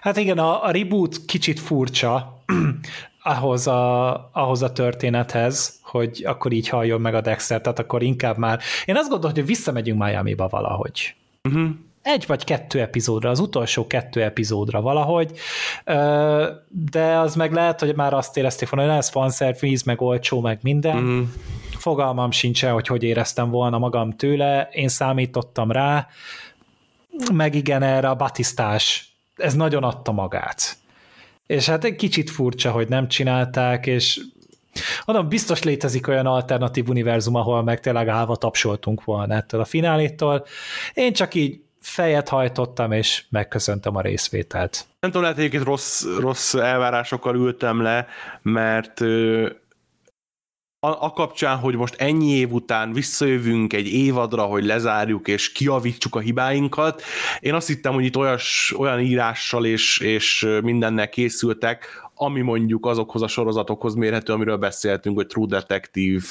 S1: Hát igen, a, a reboot kicsit furcsa ahhoz a, ahhoz a történethez, hogy akkor így halljon meg a Dexter, tehát akkor inkább már... Én azt gondolom, hogy visszamegyünk Miami-ba valahogy. Uh-huh egy vagy kettő epizódra, az utolsó kettő epizódra valahogy, de az meg lehet, hogy már azt érezték volna, hogy lesz fanszerviz, meg olcsó, meg minden. Mm. Fogalmam sincsen, hogy hogy éreztem volna magam tőle, én számítottam rá, meg igen, erre a batisztás, ez nagyon adta magát. És hát egy kicsit furcsa, hogy nem csinálták, és Mondom, biztos létezik olyan alternatív univerzum, ahol meg tényleg állva tapsoltunk volna ettől a finálétól. Én csak így fejet hajtottam, és megköszöntem a részvételt.
S2: Nem tudom, lehet egyébként rossz, rossz elvárásokkal ültem le, mert a, a kapcsán, hogy most ennyi év után visszajövünk egy évadra, hogy lezárjuk és kiavítsuk a hibáinkat, én azt hittem, hogy itt olyas, olyan írással és, és mindennel készültek, ami mondjuk azokhoz a sorozatokhoz mérhető, amiről beszéltünk, hogy True Detective,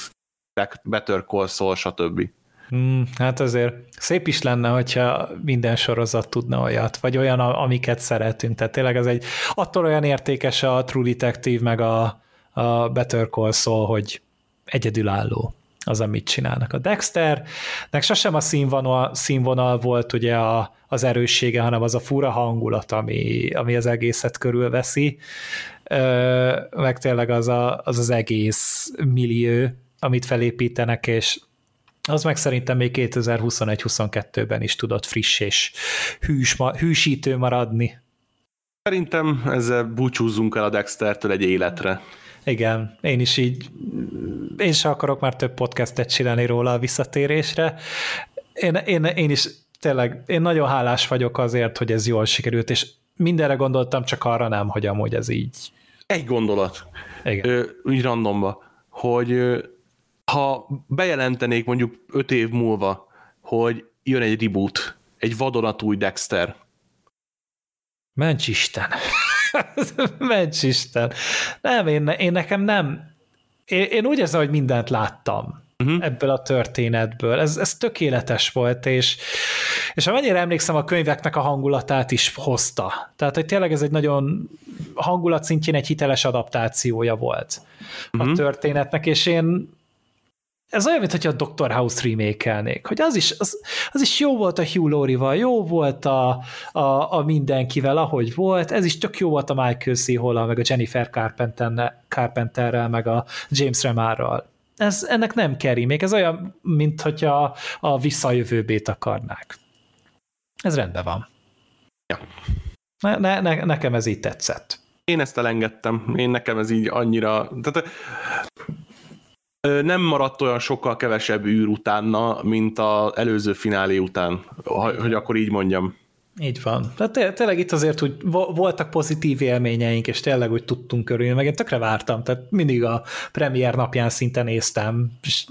S2: Better Call Saul, stb.
S1: Hmm, hát azért szép is lenne, hogyha minden sorozat tudna olyat, vagy olyan, amiket szeretünk. Tehát tényleg ez egy, attól olyan értékes a True Detective, meg a, a Better Call Saul, hogy egyedülálló az, amit csinálnak. A Dexternek sosem a színvonal, színvonal volt ugye a, az erőssége, hanem az a fura hangulat, ami, ami az egészet körülveszi, meg tényleg az, a, az az egész millió, amit felépítenek, és az meg szerintem még 2021-22-ben is tudott friss és hűs, hűsítő maradni.
S2: Szerintem ezzel búcsúzzunk el a Dextertől egy életre.
S1: Igen, én is így, én sem akarok már több podcastet csinálni róla a visszatérésre. Én, én, én is tényleg, én nagyon hálás vagyok azért, hogy ez jól sikerült, és mindenre gondoltam, csak arra nem, hogy amúgy ez így.
S2: Egy gondolat. Igen. Ö, úgy randomba, hogy ha bejelentenék mondjuk öt év múlva, hogy jön egy reboot, egy vadonatúj Dexter.
S1: Mencs Isten. Mencs Isten. Nem, én, én nekem nem. Én, én úgy érzem, hogy mindent láttam uh-huh. ebből a történetből. Ez, ez tökéletes volt, és, és amennyire emlékszem, a könyveknek a hangulatát is hozta. Tehát, hogy tényleg ez egy nagyon hangulat szintjén egy hiteles adaptációja volt uh-huh. a mhm. történetnek, és én ez olyan, mintha a Dr. House remake hogy az is, az, az is jó volt a Hugh Laurie-val, jó volt a, a, a mindenkivel, ahogy volt, ez is tök jó volt a Michael C. hall meg a Jennifer Carpenterrel, meg a James Remarral. Ez, ennek nem keri, még ez olyan, mint hogyha a visszajövőbét akarnák. Ez rendben van.
S2: Ja.
S1: Ne, ne, ne, nekem ez így tetszett.
S2: Én ezt elengedtem. Én nekem ez így annyira... Tehát nem maradt olyan sokkal kevesebb űr utána, mint az előző finálé után, hogy akkor így mondjam.
S1: Így van. Tehát tényleg itt azért úgy voltak pozitív élményeink, és tényleg úgy tudtunk körülni, meg én tökre vártam, tehát mindig a premier napján szinte néztem, és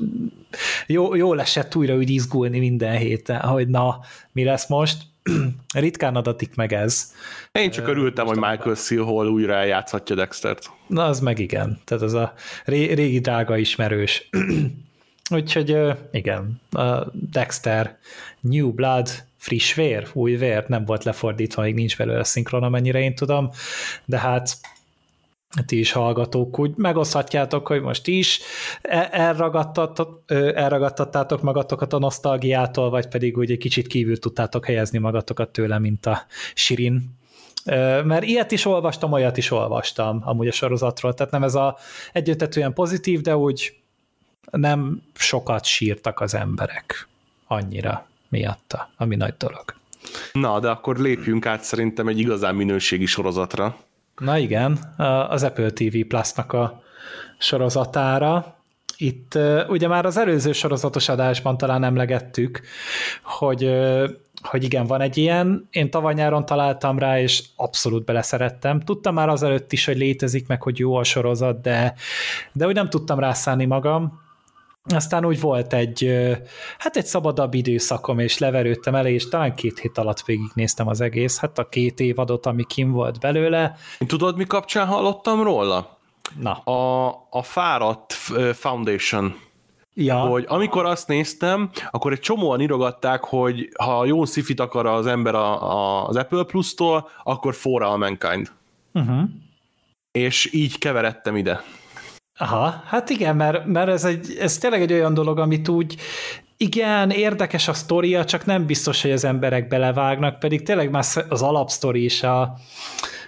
S1: jó, jó esett újra úgy izgulni minden héten, hogy na, mi lesz most, ritkán adatik meg ez.
S2: Én csak örültem, hogy Michael Silhol újra eljátszhatja Dextert.
S1: Na, az meg igen. Tehát az a régi drága ismerős. Úgyhogy igen, a Dexter, New Blood, friss vér, új vér, nem volt lefordítva, még nincs belőle szinkron, amennyire én tudom, de hát ti is hallgatók, úgy megoszthatjátok, hogy most is e- elragadtattátok magatokat a nosztalgiától, vagy pedig úgy egy kicsit kívül tudtátok helyezni magatokat tőle, mint a Sirin. Mert ilyet is olvastam, olyat is olvastam amúgy a sorozatról, tehát nem ez a egyötetően pozitív, de úgy nem sokat sírtak az emberek annyira miatta, ami nagy dolog.
S2: Na, de akkor lépjünk át szerintem egy igazán minőségi sorozatra.
S1: Na igen, az Apple TV Plus-nak a sorozatára. Itt ugye már az előző sorozatos adásban talán emlegettük, hogy hogy igen, van egy ilyen, én tavaly nyáron találtam rá, és abszolút beleszerettem. Tudtam már azelőtt is, hogy létezik, meg hogy jó a sorozat, de, de úgy nem tudtam rászállni magam, aztán úgy volt egy, hát egy szabadabb időszakom, és leverődtem elé, és talán két hét alatt végignéztem az egész, hát a két évadot, ami kim volt belőle.
S2: Tudod, mi kapcsán hallottam róla?
S1: Na.
S2: A, a fáradt Foundation.
S1: Ja.
S2: Hogy amikor azt néztem, akkor egy csomóan írogatták, hogy ha jó szifit akar az ember a, a, az Apple Plus-tól, akkor For All Mankind.
S1: Uh-huh.
S2: És így keveredtem ide.
S1: Aha, hát igen, mert, mert ez, egy, ez tényleg egy olyan dolog, amit úgy igen, érdekes a sztoria, csak nem biztos, hogy az emberek belevágnak, pedig tényleg már az alapsztori is a,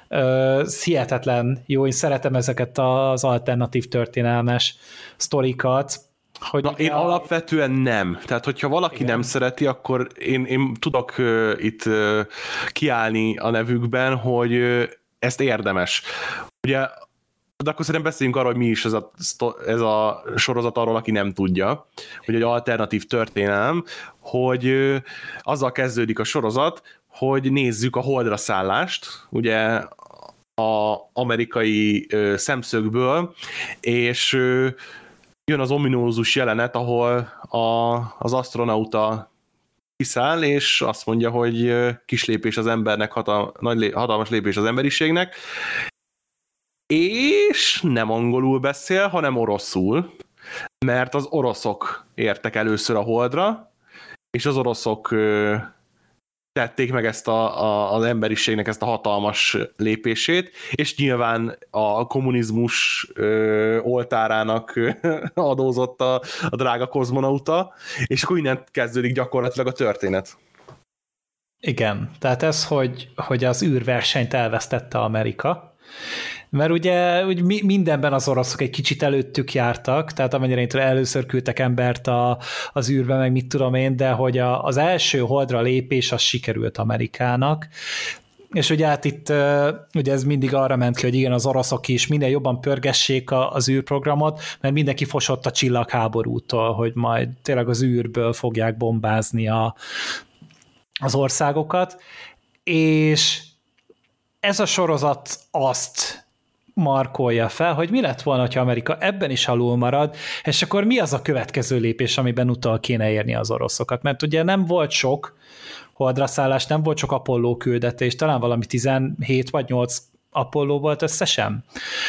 S1: az hihetetlen jó, én szeretem ezeket az alternatív történelmes sztorikat,
S2: hogy Na, én a... alapvetően nem. Tehát, hogyha valaki Igen. nem szereti, akkor én, én tudok uh, itt uh, kiállni a nevükben, hogy uh, ezt érdemes. Ugye de akkor szerintem beszéljünk arról, hogy mi is ez a, ez a sorozat arról, aki nem tudja, hogy egy alternatív történelem, hogy azzal kezdődik a sorozat, hogy nézzük a holdra szállást, ugye a amerikai szemszögből, és jön az ominózus jelenet, ahol a, az astronauta kiszáll, és azt mondja, hogy kis lépés az embernek, hatal, nagy, hatalmas lépés az emberiségnek, és nem angolul beszél, hanem oroszul, mert az oroszok értek először a holdra, és az oroszok tették meg ezt a, a, az emberiségnek ezt a hatalmas lépését, és nyilván a kommunizmus ö, oltárának ö, adózott a, a drága kozmonauta, és akkor innen kezdődik gyakorlatilag a történet.
S1: Igen, tehát ez, hogy, hogy az űrversenyt elvesztette Amerika, mert ugye úgy mindenben az oroszok egy kicsit előttük jártak, tehát amennyire én először küldtek embert a, az űrbe, meg mit tudom én, de hogy a, az első holdra lépés az sikerült Amerikának, és ugye hát itt ugye ez mindig arra ment ki, hogy igen, az oroszok is minél jobban pörgessék az űrprogramot, mert mindenki fosott a csillagháborútól, hogy majd tényleg az űrből fogják bombázni a, az országokat, és ez a sorozat azt markolja fel, hogy mi lett volna, ha Amerika ebben is alul marad, és akkor mi az a következő lépés, amiben utal kéne érni az oroszokat. Mert ugye nem volt sok holdraszállás, nem volt sok Apollo küldetés, talán valami 17 vagy 8 Apollo volt összesen.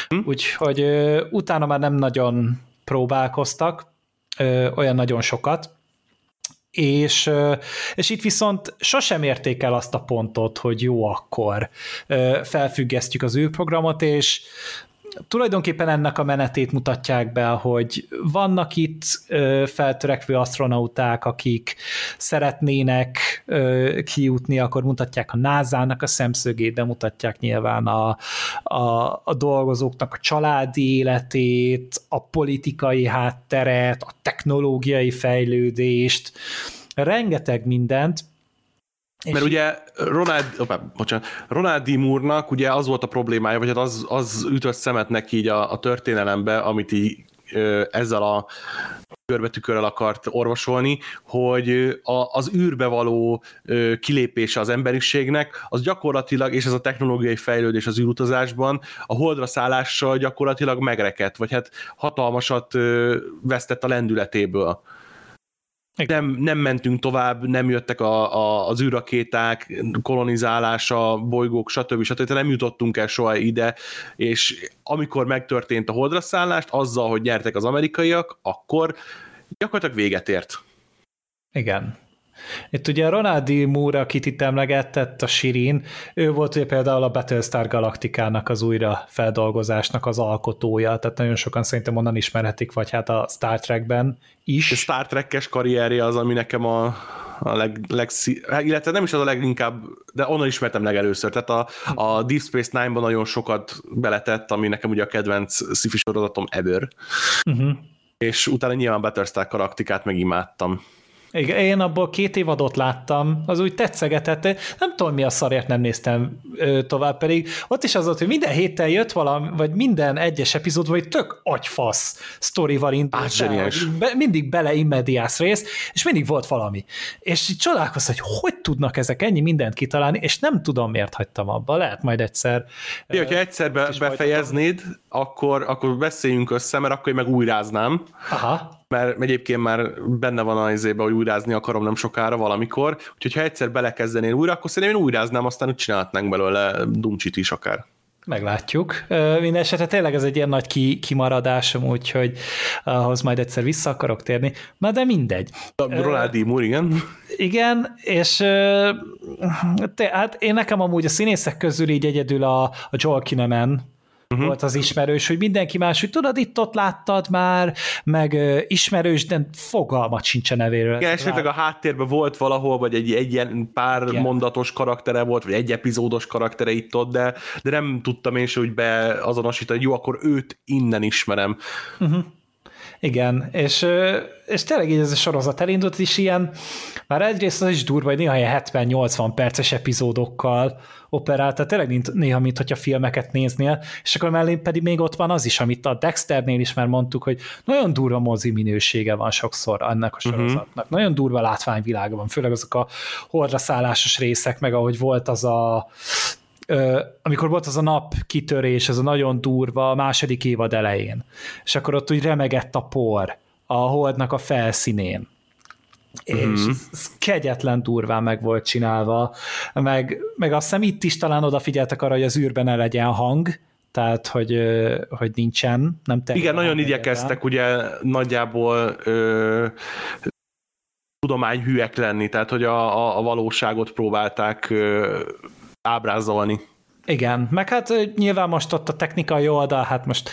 S1: Hm? Úgyhogy ö, utána már nem nagyon próbálkoztak, ö, olyan nagyon sokat, és, és itt viszont sosem érték el azt a pontot, hogy jó, akkor felfüggesztjük az űrprogramot, és tulajdonképpen ennek a menetét mutatják be, hogy vannak itt feltörekvő astronauták, akik szeretnének kijutni, akkor mutatják a NASA-nak a szemszögét, bemutatják nyilván a, a, a dolgozóknak a családi életét, a politikai hátteret, a technológiai fejlődést, rengeteg mindent,
S2: és Mert ugye Ronald, opa, bocsánat, Ronald D. Moore-nak ugye az volt a problémája, vagy hát az, az ütött szemet neki így a, a történelembe, amit így ezzel a görbetükörrel akart orvosolni, hogy a, az űrbe való kilépése az emberiségnek, az gyakorlatilag, és ez a technológiai fejlődés az űrutazásban, a holdra szállással gyakorlatilag megrekedt, vagy hát hatalmasat vesztett a lendületéből. Nem, nem mentünk tovább, nem jöttek a, a, az űrrakéták, kolonizálása, bolygók, stb. stb. stb. nem jutottunk el soha ide, és amikor megtörtént a holdra szállást, azzal, hogy nyertek az amerikaiak, akkor gyakorlatilag véget ért.
S1: Igen. Itt ugye Ronaldi Moore, akit itt emlegetett, a Sirin, ő volt ugye például a Battlestar Galaktikának az újra feldolgozásnak az alkotója, tehát nagyon sokan szerintem onnan ismerhetik, vagy hát a Star Trekben is.
S2: A Star Trek-es karrierje az, ami nekem a, a leg, leg, illetve nem is az a leginkább, de onnan ismertem legelőször, tehát a, a Deep Space Nine-ban nagyon sokat beletett, ami nekem ugye a kedvenc sci sorozatom ever. Uh-huh. És utána nyilván Battlestar Galaktikát megimádtam.
S1: Igen, én abból két évadot láttam, az úgy tetszegetett, nem tudom mi a szarért nem néztem ö, tovább, pedig ott is az volt, hogy minden héten jött valami, vagy minden egyes epizód, vagy tök agyfasz sztorival indult be, be, mindig bele immediász rész, és mindig volt valami. És így csodálkoztam, hogy hogy tudnak ezek ennyi mindent kitalálni, és nem tudom, miért hagytam abba, lehet majd egyszer.
S2: Ja, hogyha egyszer be, befejeznéd, akkor, akkor beszéljünk össze, mert akkor én meg újráznám. Aha mert egyébként már benne van az izébe, hogy újrázni akarom nem sokára valamikor, úgyhogy ha egyszer belekezdenél újra, akkor szerintem én újráznám, aztán úgy csinálhatnánk belőle dumcsit is akár.
S1: Meglátjuk. Minden esetre tényleg ez egy ilyen nagy ki, kimaradásom, úgyhogy ahhoz majd egyszer vissza akarok térni. Na de mindegy.
S2: A Ronaldi Moore, igen.
S1: Igen, és te, hát én nekem amúgy a színészek közül így egyedül a, a Joel Kinnaman uh-huh. volt az ismerős, hogy mindenki más, hogy tudod, itt-ott láttad már, meg uh, ismerős, de fogalmat sincs a nevéről.
S2: Igen, esetleg a háttérben volt valahol, vagy egy, egy ilyen pár Igen. mondatos karaktere volt, vagy egy epizódos karaktere itt-ott, de, de nem tudtam én se úgy beazonosítani, hogy jó, akkor őt innen ismerem. Uh-huh.
S1: Igen, és, és tényleg így ez a sorozat elindult is ilyen, már egyrészt az is durva, hogy néha ilyen 70-80 perces epizódokkal operál, tehát tényleg néha, mint hogyha filmeket néznél, és akkor mellé pedig még ott van az is, amit a Dexternél is már mondtuk, hogy nagyon durva mozi minősége van sokszor ennek a mhm. sorozatnak. Uh-huh. Nagyon durva látványvilága van, főleg azok a hordra szállásos részek, meg ahogy volt az a amikor volt az a nap kitörés, ez a nagyon durva a második évad elején, és akkor ott úgy remegett a por a holdnak a felszínén, és uh-huh. ez kegyetlen durván meg volt csinálva, meg, meg azt hiszem itt is talán odafigyeltek arra, hogy az űrben ne legyen hang, tehát hogy, hogy nincsen, nem
S2: Igen, nagyon igyekeztek ugye nagyjából ö, tudományhűek lenni, tehát hogy a, a, a valóságot próbálták ö, ábrázolni.
S1: Igen, meg hát nyilván most ott a technikai oldal, hát most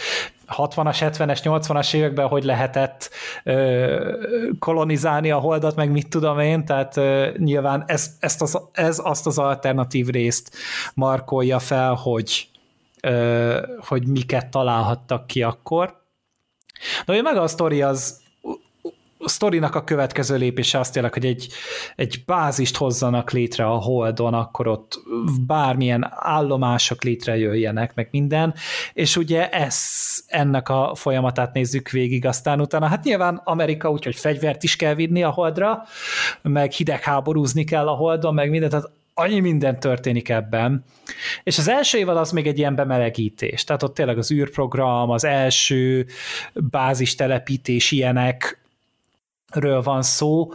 S1: 60-as, 70-es, 80-as években hogy lehetett ö, kolonizálni a holdat, meg mit tudom én, tehát ö, nyilván ez, ezt az, ez azt az alternatív részt markolja fel, hogy, ö, hogy miket találhattak ki akkor. De meg a sztori az sztorinak a következő lépése az tényleg, hogy egy, egy bázist hozzanak létre a Holdon, akkor ott bármilyen állomások létrejöjjenek, meg minden, és ugye ez, ennek a folyamatát nézzük végig, aztán utána, hát nyilván Amerika úgy, hogy fegyvert is kell vinni a Holdra, meg hidegháborúzni kell a Holdon, meg mindent, tehát annyi minden történik ebben. És az első évad az még egy ilyen bemelegítés, tehát ott tényleg az űrprogram, az első bázis telepítés ilyenek, ről van szó,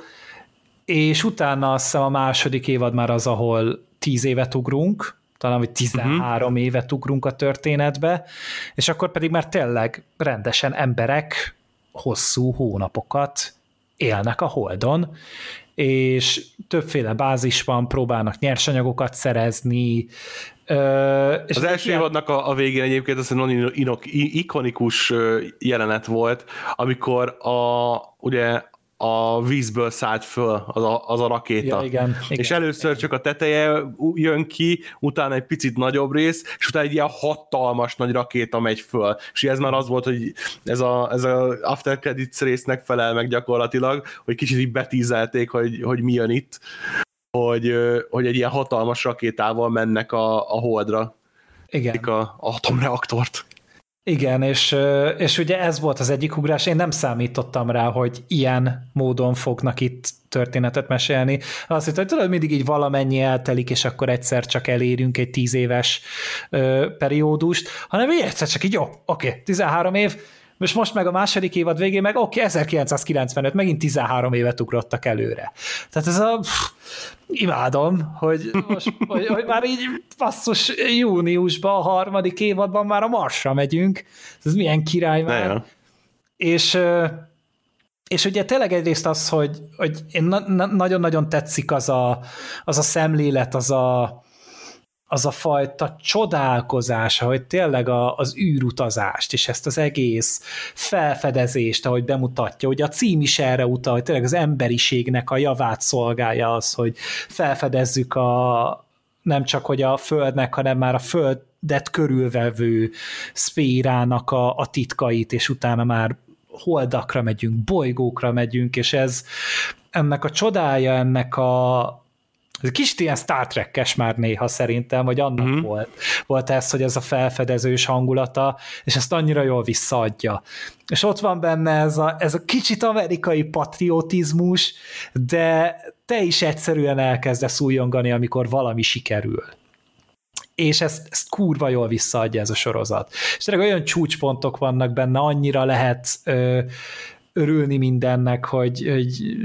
S1: és utána azt hiszem a második évad már az, ahol tíz évet ugrunk, talán vagy 13 uh-huh. Mhm. évet ugrunk a történetbe, és akkor pedig már tényleg rendesen emberek hosszú hónapokat élnek a Holdon, és többféle bázis van, próbálnak nyersanyagokat szerezni,
S2: és az első évadnak a, a végén egyébként az egy nagyon ikonikus jelenet volt, amikor a, ugye a vízből szállt föl az a, az a rakéta.
S1: Ja, igen,
S2: igen, és először csak a teteje jön ki, utána egy picit nagyobb rész, és utána egy ilyen hatalmas nagy rakéta megy föl. És ez már az volt, hogy ez a, ez a After Credits résznek felel meg gyakorlatilag, hogy kicsit így betízelték, hogy, hogy mi jön itt, hogy, hogy egy ilyen hatalmas rakétával mennek a, a holdra.
S1: Igen.
S2: A, a atomreaktort.
S1: Igen, és, és ugye ez volt az egyik ugrás, én nem számítottam rá, hogy ilyen módon fognak itt történetet mesélni. Azt hittem, hogy tudod, mindig így valamennyi eltelik, és akkor egyszer csak elérünk egy tíz éves ö, periódust, hanem így egyszer csak így, jó, oké, okay, 13 év, és most meg a második évad végén meg oké, okay, 1995, megint 13 évet ugrottak előre. Tehát ez a... Pff, imádom, hogy, most, hogy, hogy már így passzus júniusban, a harmadik évadban már a Marsra megyünk. Ez milyen király már. Ne, és és ugye tényleg egyrészt az, hogy, hogy én na, na, nagyon-nagyon tetszik az a, az a szemlélet, az a, az a fajta csodálkozása, hogy tényleg a, az űrutazást, és ezt az egész felfedezést, ahogy bemutatja, hogy a cím is erre utal, hogy tényleg az emberiségnek a javát szolgálja az, hogy felfedezzük a, nem csak hogy a Földnek, hanem már a Földet körülvevő szférának a, a titkait, és utána már holdakra megyünk, bolygókra megyünk, és ez ennek a csodája, ennek a, ez kicsit ilyen Star Trek-es már néha szerintem, hogy annak mm-hmm. volt, volt ez, hogy ez a felfedezős hangulata, és ezt annyira jól visszaadja. És ott van benne ez a, ez a kicsit amerikai patriotizmus, de te is egyszerűen elkezdesz újongani, amikor valami sikerül és ezt, ezt kurva jól visszaadja ez a sorozat. És tényleg olyan csúcspontok vannak benne, annyira lehet ö, örülni mindennek, hogy, hogy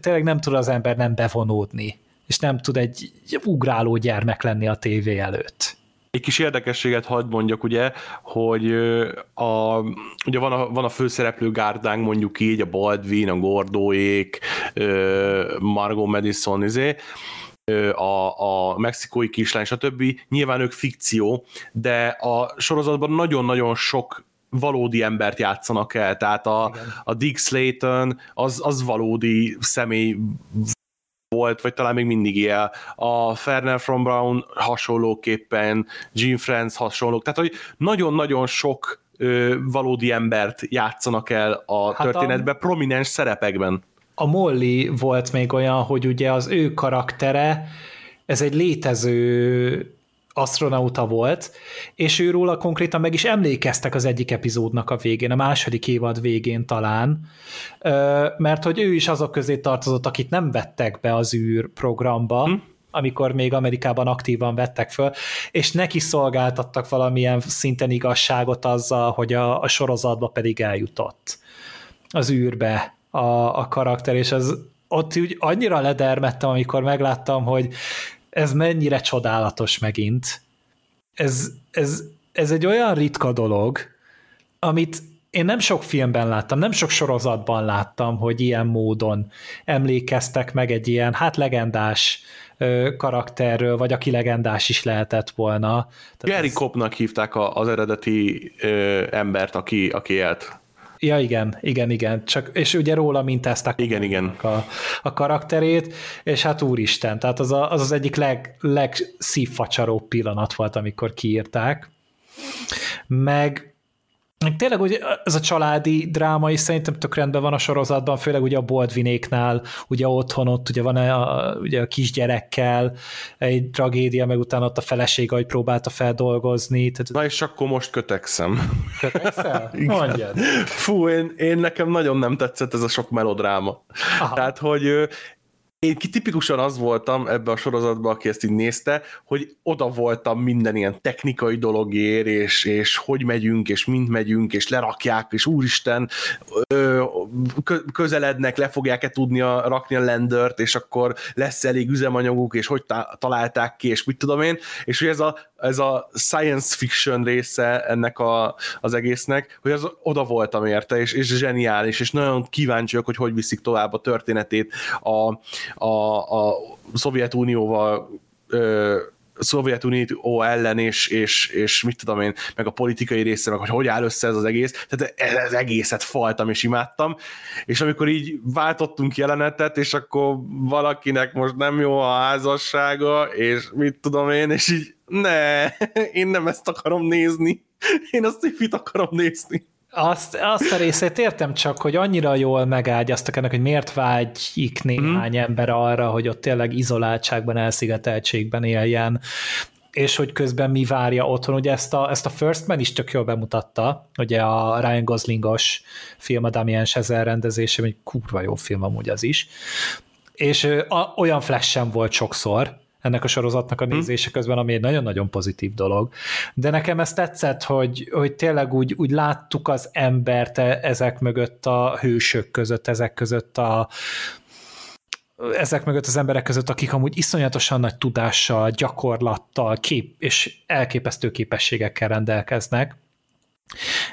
S1: tényleg nem tud az ember nem bevonódni és nem tud egy ugráló gyermek lenni a tévé előtt.
S2: Egy kis érdekességet hagyd mondjak, ugye, hogy a, ugye van a, van a főszereplő gárdánk, mondjuk így, a Baldwin, a Gordóék, Margot Madison, izé, a, a mexikói kislány, stb. Nyilván ők fikció, de a sorozatban nagyon-nagyon sok valódi embert játszanak el, tehát a, a Dick Slayton az, az valódi személy volt, vagy talán még mindig él. A Ferner from Brown hasonlóképpen, Gene Friends hasonlók, tehát hogy nagyon-nagyon sok ö, valódi embert játszanak el a hát történetben, a, prominens szerepekben.
S1: A Molly volt még olyan, hogy ugye az ő karaktere, ez egy létező asztronauta volt, és őróla konkrétan meg is emlékeztek az egyik epizódnak a végén, a második évad végén talán, mert hogy ő is azok közé tartozott, akit nem vettek be az űr programba, hm? amikor még Amerikában aktívan vettek föl, és neki szolgáltattak valamilyen szinten igazságot azzal, hogy a, a sorozatba pedig eljutott az űrbe a, a karakter, és az ott úgy annyira ledermettem, amikor megláttam, hogy ez mennyire csodálatos megint. Ez, ez, ez egy olyan ritka dolog, amit én nem sok filmben láttam, nem sok sorozatban láttam, hogy ilyen módon emlékeztek meg egy ilyen, hát legendás ö, karakterről, vagy aki legendás is lehetett volna.
S2: Tehát Gary ez... Kopnak hívták az eredeti ö, embert, aki, aki élt.
S1: Ja, igen, igen, igen. Csak, és ugye róla mintázták
S2: igen, igen.
S1: A, a karakterét, és hát úristen, tehát az a, az, az egyik leg, legszívfacsaróbb pillanat volt, amikor kiírták. Meg Tényleg ugye ez a családi dráma is szerintem tök rendben van a sorozatban, főleg ugye a Boldvinéknál, ugye otthon ott ugye van a, ugye a kisgyerekkel egy tragédia, meg utána ott a feleség, ahogy próbálta feldolgozni.
S2: Tehát... Na és akkor most kötekszem.
S1: Kötekszel? Mondjad.
S2: Fú, én, én nekem nagyon nem tetszett ez a sok melodráma. Aha. Tehát, hogy én tipikusan az voltam ebbe a sorozatban, aki ezt így nézte, hogy oda voltam minden ilyen technikai dologért, és, és hogy megyünk, és mint megyünk, és lerakják, és úristen, ö, közelednek, le fogják-e tudni a, rakni a lendert, és akkor lesz elég üzemanyaguk, és hogy találták ki, és mit tudom én, és hogy ez a, ez a science fiction része ennek a, az egésznek, hogy az oda voltam érte, és, és zseniális, és nagyon kíváncsiak, hogy hogy viszik tovább a történetét a, a, a Szovjetunióval ö, Szovjetunió ellen, és, és, és mit tudom én, meg a politikai része, meg hogy hogy áll össze ez az egész, tehát ez egészet faltam és imádtam, és amikor így váltottunk jelenetet, és akkor valakinek most nem jó a házassága, és mit tudom én, és így ne, én nem ezt akarom nézni, én azt így akarom nézni.
S1: Azt, azt a részét értem csak, hogy annyira jól megágyaztak ennek, hogy miért vágyik néhány mm. ember arra, hogy ott tényleg izoláltságban, elszigeteltségben éljen. és hogy közben mi várja otthon. Ugye ezt a, ezt a First Man is tök jól bemutatta, ugye a Ryan Goslingos film, a Damien Chazelle rendezése, egy kurva jó film amúgy az is. És a, olyan flash sem volt sokszor, ennek a sorozatnak a hm. nézése közben, ami egy nagyon-nagyon pozitív dolog. De nekem ez tetszett, hogy, hogy tényleg úgy, úgy láttuk az embert e, ezek mögött a hősök között, ezek között a, ezek mögött az emberek között, akik amúgy iszonyatosan nagy tudással, gyakorlattal, kép és elképesztő képességekkel rendelkeznek,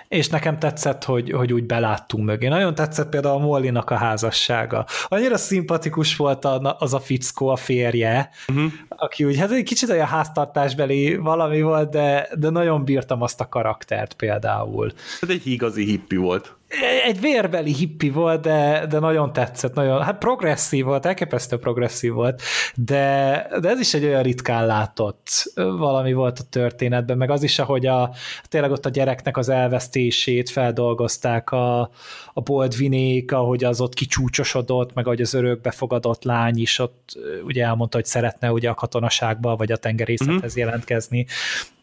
S1: és nekem tetszett, hogy, hogy úgy beláttunk mögé. Nagyon tetszett például a Mollinak a házassága. Annyira szimpatikus volt az a fickó, a férje, uh-huh. aki úgy, hát egy kicsit olyan háztartásbeli valami volt, de, de nagyon bírtam azt a karaktert például.
S2: Hát egy igazi hippi volt
S1: egy vérbeli hippi volt, de, de nagyon tetszett, nagyon, hát progresszív volt, elképesztő progresszív volt, de, de ez is egy olyan ritkán látott valami volt a történetben, meg az is, ahogy a, tényleg ott a gyereknek az elvesztését feldolgozták a, a Boldvinék, ahogy az ott kicsúcsosodott, meg ahogy az örökbefogadott lány is ott ugye elmondta, hogy szeretne ugye a katonaságba, vagy a tengerészethez uh-huh. jelentkezni.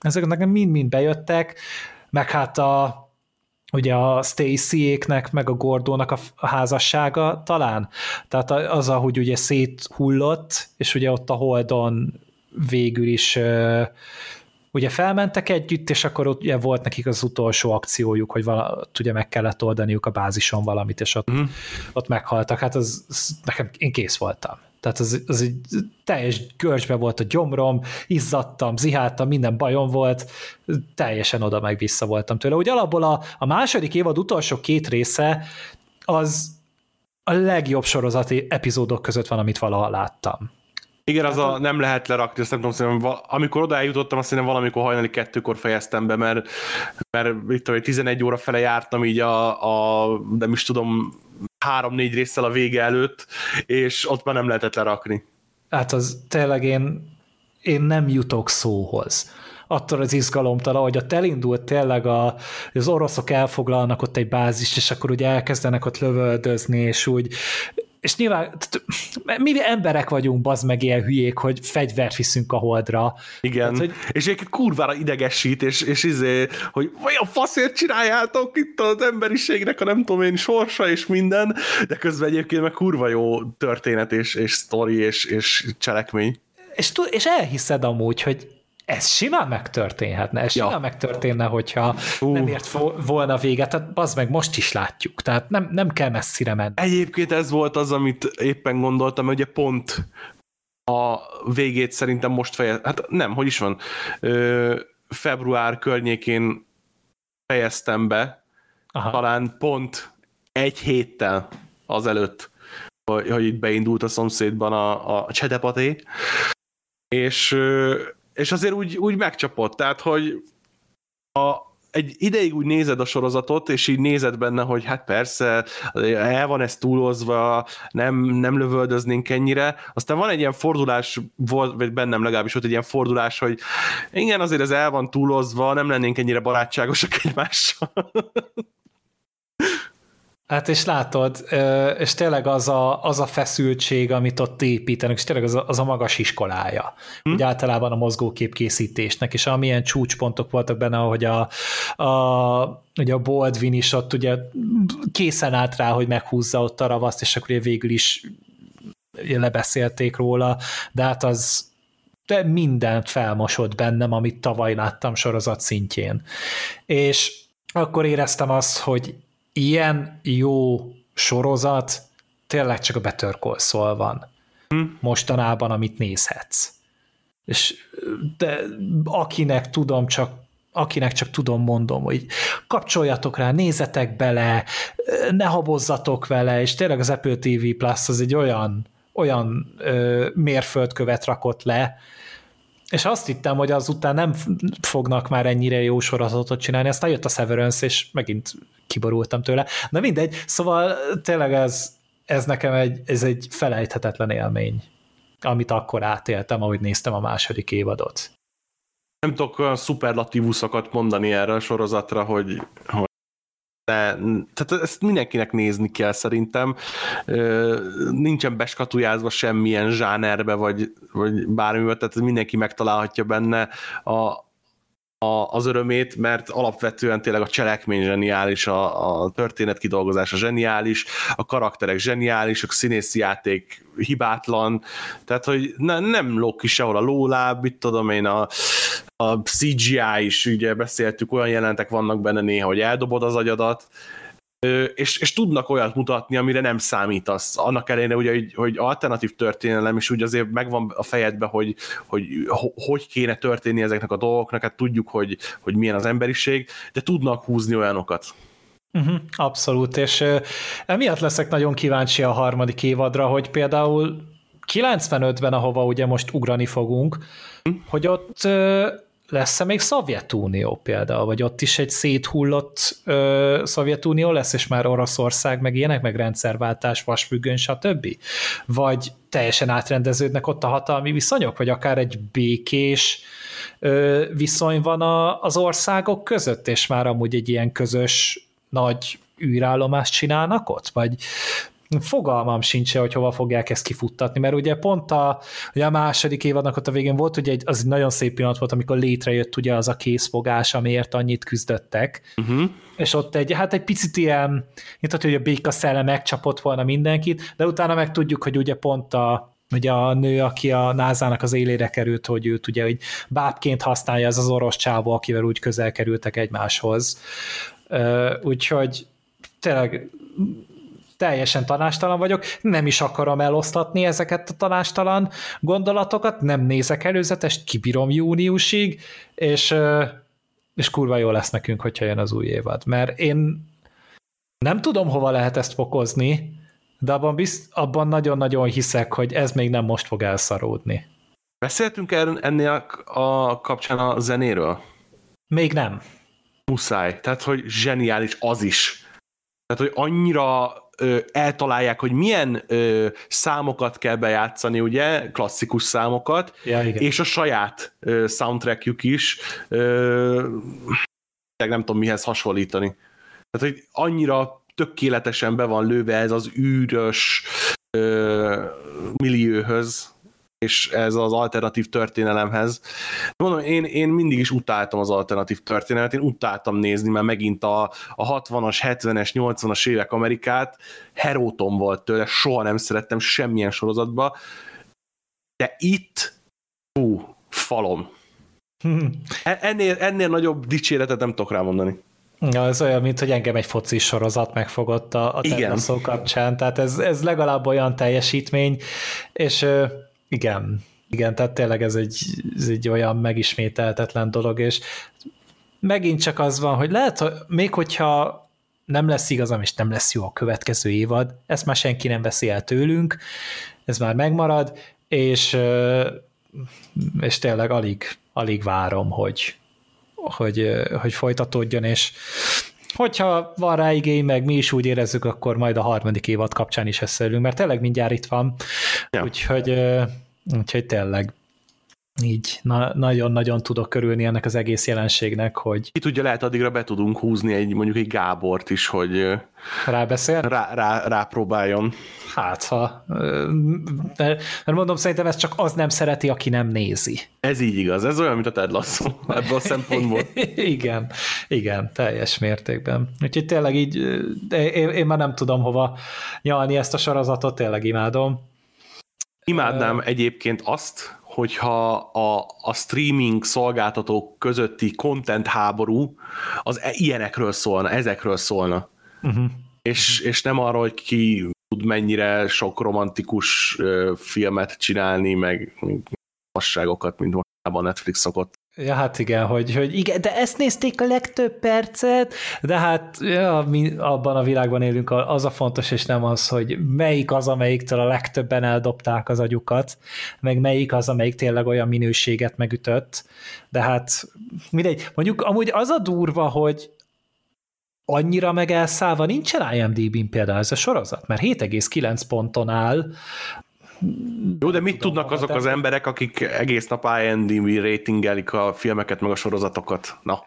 S1: Ezek nekem mind-mind bejöttek, meg hát a, ugye a Stacy-éknek, meg a Gordónak a házassága talán. Tehát az, ahogy ugye széthullott, és ugye ott a Holdon végül is ugye felmentek együtt, és akkor ott ugye volt nekik az utolsó akciójuk, hogy vala, ugye meg kellett oldaniuk a bázison valamit, és ott, mm. ott meghaltak. Hát az, az, nekem, én kész voltam. Tehát az, az egy teljes görcsbe volt a gyomrom, izzadtam, ziháltam, minden bajom volt, teljesen oda meg vissza voltam tőle. Úgy alapból a, a második évad utolsó két része az a legjobb sorozati epizódok között van, amit valaha láttam.
S2: Igen, az a nem lehet lerakni, azt nem tudom, szerintem, amikor oda eljutottam, azt hiszem valamikor hajnali kettőkor fejeztem be, mert, mert itt tudom, 11 óra fele jártam így a, a nem is tudom, három-négy résszel a vége előtt, és ott már nem lehetett lerakni.
S1: Hát az tényleg én, én nem jutok szóhoz attól az izgalomtól, ahogy ott elindult tényleg a, az oroszok elfoglalnak ott egy bázist, és akkor úgy elkezdenek ott lövöldözni, és úgy és nyilván mi emberek vagyunk, bazd meg ilyen hülyék, hogy fegyvert viszünk a holdra.
S2: Igen, hát, hogy... és egy kurvára idegesít, és, és izé, hogy a faszért csináljátok itt az emberiségnek a nem tudom én sorsa és minden, de közben egyébként meg kurva jó történet és, és sztori és, és cselekmény.
S1: És, és elhiszed amúgy, hogy ez simán megtörténhetne, ez ja. simán megtörténne, hogyha uh. nem ért volna véget, tehát az meg most is látjuk, tehát nem, nem kell messzire menni.
S2: Egyébként ez volt az, amit éppen gondoltam, hogy ugye pont a végét szerintem most fejez, hát nem, hogy is van, ö, február környékén fejeztem be, Aha. talán pont egy héttel azelőtt, hogy, hogy itt beindult a szomszédban a, a csedepaté, és és azért úgy, úgy megcsapott, tehát, hogy a, egy ideig úgy nézed a sorozatot, és így nézed benne, hogy hát persze, el van ez túlozva, nem, nem lövöldöznénk ennyire. Aztán van egy ilyen fordulás, volt, vagy bennem legalábbis volt egy ilyen fordulás, hogy igen, azért ez el van túlozva, nem lennénk ennyire barátságosak egymással.
S1: Hát és látod, és tényleg az a, az a feszültség, amit ott építenek, és tényleg az a, az a magas iskolája, hm? úgy általában a mozgókép készítésnek, és amilyen csúcspontok voltak benne, ahogy a, a, ugye a Baldwin is ott ugye készen állt rá, hogy meghúzza ott a ravaszt, és akkor végül is lebeszélték róla, de hát az de mindent felmosott bennem, amit tavaly láttam sorozat szintjén. És akkor éreztem azt, hogy ilyen jó sorozat tényleg csak a Better Call Saul van hm. mostanában, amit nézhetsz. És de akinek tudom, csak akinek csak tudom, mondom, hogy kapcsoljatok rá, nézzetek bele, ne habozzatok vele, és tényleg az Apple TV Plus az egy olyan, olyan ö, mérföldkövet rakott le, és azt hittem, hogy azután nem fognak már ennyire jó sorozatot csinálni, aztán jött a Severance, és megint kiborultam tőle. Na mindegy, szóval tényleg ez, ez nekem egy, ez egy felejthetetlen élmény, amit akkor átéltem, ahogy néztem a második évadot.
S2: Nem tudok olyan szuperlatívuszokat mondani erre a sorozatra, hogy, hogy ne, tehát ezt mindenkinek nézni kell szerintem. Nincsen beskatujázva semmilyen zsánerbe, vagy, vagy bármivel, tehát mindenki megtalálhatja benne a, a, az örömét, mert alapvetően tényleg a cselekmény zseniális, a, a történet kidolgozása zseniális, a karakterek zseniális, a színészi játék hibátlan, tehát hogy ne, nem lók ki sehol a lóláb, mit tudom én, a, a CGI is, ugye beszéltük, olyan jelentek vannak benne néha, hogy eldobod az agyadat, és, és tudnak olyat mutatni, amire nem számítasz. Annak ellenére, ugye, hogy, hogy alternatív történelem, és úgy azért megvan a fejedbe, hogy, hogy hogy kéne történni ezeknek a dolgoknak, hát tudjuk, hogy, hogy milyen az emberiség, de tudnak húzni olyanokat.
S1: Uh-huh, abszolút, és emiatt leszek nagyon kíváncsi a harmadik évadra, hogy például 95-ben, ahova ugye most ugrani fogunk, hogy ott lesz-e még Szovjetunió például, vagy ott is egy széthullott ö, Szovjetunió lesz, és már Oroszország, meg ilyenek, meg rendszerváltás, vasfüggöny, stb. Vagy teljesen átrendeződnek ott a hatalmi viszonyok, vagy akár egy békés ö, viszony van a, az országok között, és már amúgy egy ilyen közös nagy űrállomást csinálnak ott, vagy fogalmam sincs, hogy hova fogják ezt kifuttatni, mert ugye pont a, ugye a második évadnak ott a végén volt, ugye egy, az egy nagyon szép pillanat volt, amikor létrejött ugye az a készfogás, amiért annyit küzdöttek, uh-huh. és ott egy, hát egy picit ilyen, mint hogy a béka szellem megcsapott volna mindenkit, de utána meg tudjuk, hogy ugye pont a, ugye a nő, aki a názának az élére került, hogy őt ugye hogy bábként használja, az az orosz csávó, akivel úgy közel kerültek egymáshoz. Úgyhogy tényleg teljesen tanástalan vagyok, nem is akarom elosztatni ezeket a tanástalan gondolatokat, nem nézek előzetest, kibírom júniusig, és, és kurva jó lesz nekünk, hogyha jön az új évad. Mert én nem tudom, hova lehet ezt fokozni, de abban, bizt, abban nagyon-nagyon hiszek, hogy ez még nem most fog elszaródni.
S2: Beszéltünk ennél a kapcsán a zenéről?
S1: Még nem.
S2: Muszáj. Tehát, hogy zseniális az is. Tehát, hogy annyira ö, eltalálják, hogy milyen ö, számokat kell bejátszani, ugye, klasszikus számokat,
S1: ja, igen.
S2: és a saját ö, soundtrackjük is, ö, nem tudom mihez hasonlítani. Tehát, hogy annyira tökéletesen be van lőve ez az űrös ö, millióhöz, és ez az alternatív történelemhez. Mondom, én, én mindig is utáltam az alternatív történelmet, én utáltam nézni, mert megint a, a 60-as, 70-es, 80-as évek Amerikát heróton volt tőle, soha nem szerettem semmilyen sorozatba, de itt, hú, falom. E, ennél, ennél nagyobb dicséretet nem tudok rámondani.
S1: Ja, ez olyan, mint hogy engem egy foci sorozat megfogott a, a szó kapcsán, tehát ez, ez legalább olyan teljesítmény, és igen, igen, tehát tényleg ez egy, ez egy olyan megismételtetlen dolog, és megint csak az van, hogy lehet, hogy még hogyha nem lesz igazam, és nem lesz jó a következő évad, ezt már senki nem veszi el tőlünk, ez már megmarad, és, és tényleg alig, alig várom, hogy, hogy, hogy folytatódjon, és hogyha van rá igény, meg mi is úgy érezzük, akkor majd a harmadik évad kapcsán is összeülünk, mert tényleg mindjárt itt van, ja. úgyhogy Úgyhogy tényleg így na- nagyon-nagyon tudok körülni ennek az egész jelenségnek, hogy...
S2: Ki tudja, lehet addigra be tudunk húzni egy mondjuk egy Gábort is, hogy
S1: rábeszél?
S2: Rá, rá, rápróbáljon.
S1: Hát, ha... Mert, mert mondom, szerintem ez csak az nem szereti, aki nem nézi.
S2: Ez így igaz, ez olyan, mint a Ted Lasso ebből a szempontból.
S1: igen, igen, teljes mértékben. Úgyhogy tényleg így, én, én már nem tudom hova nyalni ezt a sorozatot, tényleg imádom.
S2: Imádnám uh, egyébként azt, hogyha a, a streaming szolgáltatók közötti content háború az e, ilyenekről szólna, ezekről szólna. Uh-huh. És, és nem arról, hogy ki tud mennyire sok romantikus uh, filmet csinálni, meg masságokat, mint mostában Netflix szokott
S1: Ja, hát igen, hogy, hogy igen, de ezt nézték a legtöbb percet, de hát ja, mi abban a világban élünk, az a fontos, és nem az, hogy melyik az, amelyiktől a legtöbben eldobták az agyukat, meg melyik az, amelyik tényleg olyan minőséget megütött, de hát mindegy. Mondjuk amúgy az a durva, hogy annyira meg elszállva nincsen IMDb-n például ez a sorozat, mert 7,9 ponton áll,
S2: Jó, de mit tudnak azok az emberek, akik egész nap IMDb ratingelik a filmeket, meg a sorozatokat? Na.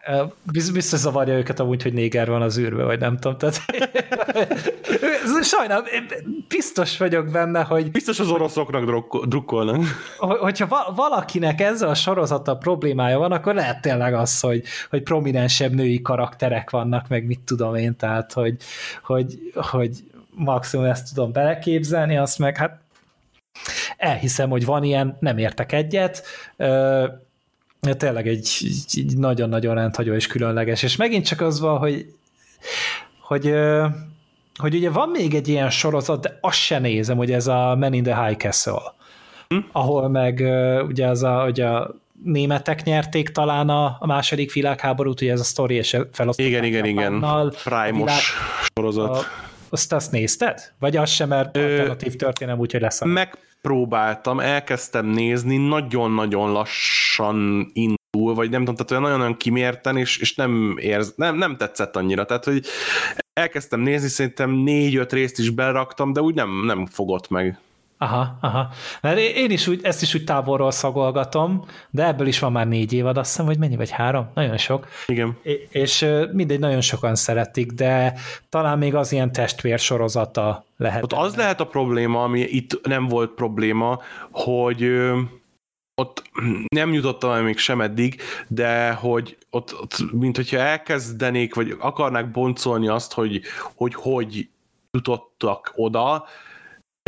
S1: Biztos zavarja őket amúgy, hogy néger van az űrbe, vagy nem tudom. Tehát... Sajnálom, biztos vagyok benne, hogy...
S2: Biztos az oroszoknak drukkolnak.
S1: Hogyha valakinek ezzel a sorozata problémája van, akkor lehet tényleg az, hogy, hogy prominensebb női karakterek vannak, meg mit tudom én, tehát hogy, hogy, hogy maximum ezt tudom beleképzelni, azt meg hát elhiszem, hogy van ilyen, nem értek egyet, tényleg egy, egy nagyon-nagyon rendhagyó és különleges, és megint csak az van, hogy hogy, hogy ugye van még egy ilyen sorozat, de azt se nézem, hogy ez a Men in the High Castle, hm? ahol meg ugye az a, hogy a németek nyerték talán a, a második világháborút, ugye ez a sztori, és
S2: felosztották Igen, igen, igen, Prime-os sorozat. A,
S1: azt azt nézted? Vagy az sem, mert alternatív történelem, úgyhogy lesz.
S2: Megpróbáltam, elkezdtem nézni, nagyon-nagyon lassan indul, vagy nem tudom, tehát nagyon-nagyon kimérten, és, és nem, érz, nem, nem tetszett annyira. Tehát, hogy elkezdtem nézni, szerintem négy-öt részt is beraktam, de úgy nem, nem fogott meg.
S1: Aha, aha. Mert én is úgy, ezt is úgy távolról szagolgatom, de ebből is van már négy évad, azt hiszem, hogy mennyi, vagy három? Nagyon sok.
S2: Igen.
S1: És mindegy, nagyon sokan szeretik, de talán még az ilyen testvér sorozata lehet.
S2: Ott az lehet a probléma, ami itt nem volt probléma, hogy ott nem jutottam el még sem eddig, de hogy ott, ott mint hogyha elkezdenék, vagy akarnák boncolni azt, hogy hogy, hogy jutottak oda,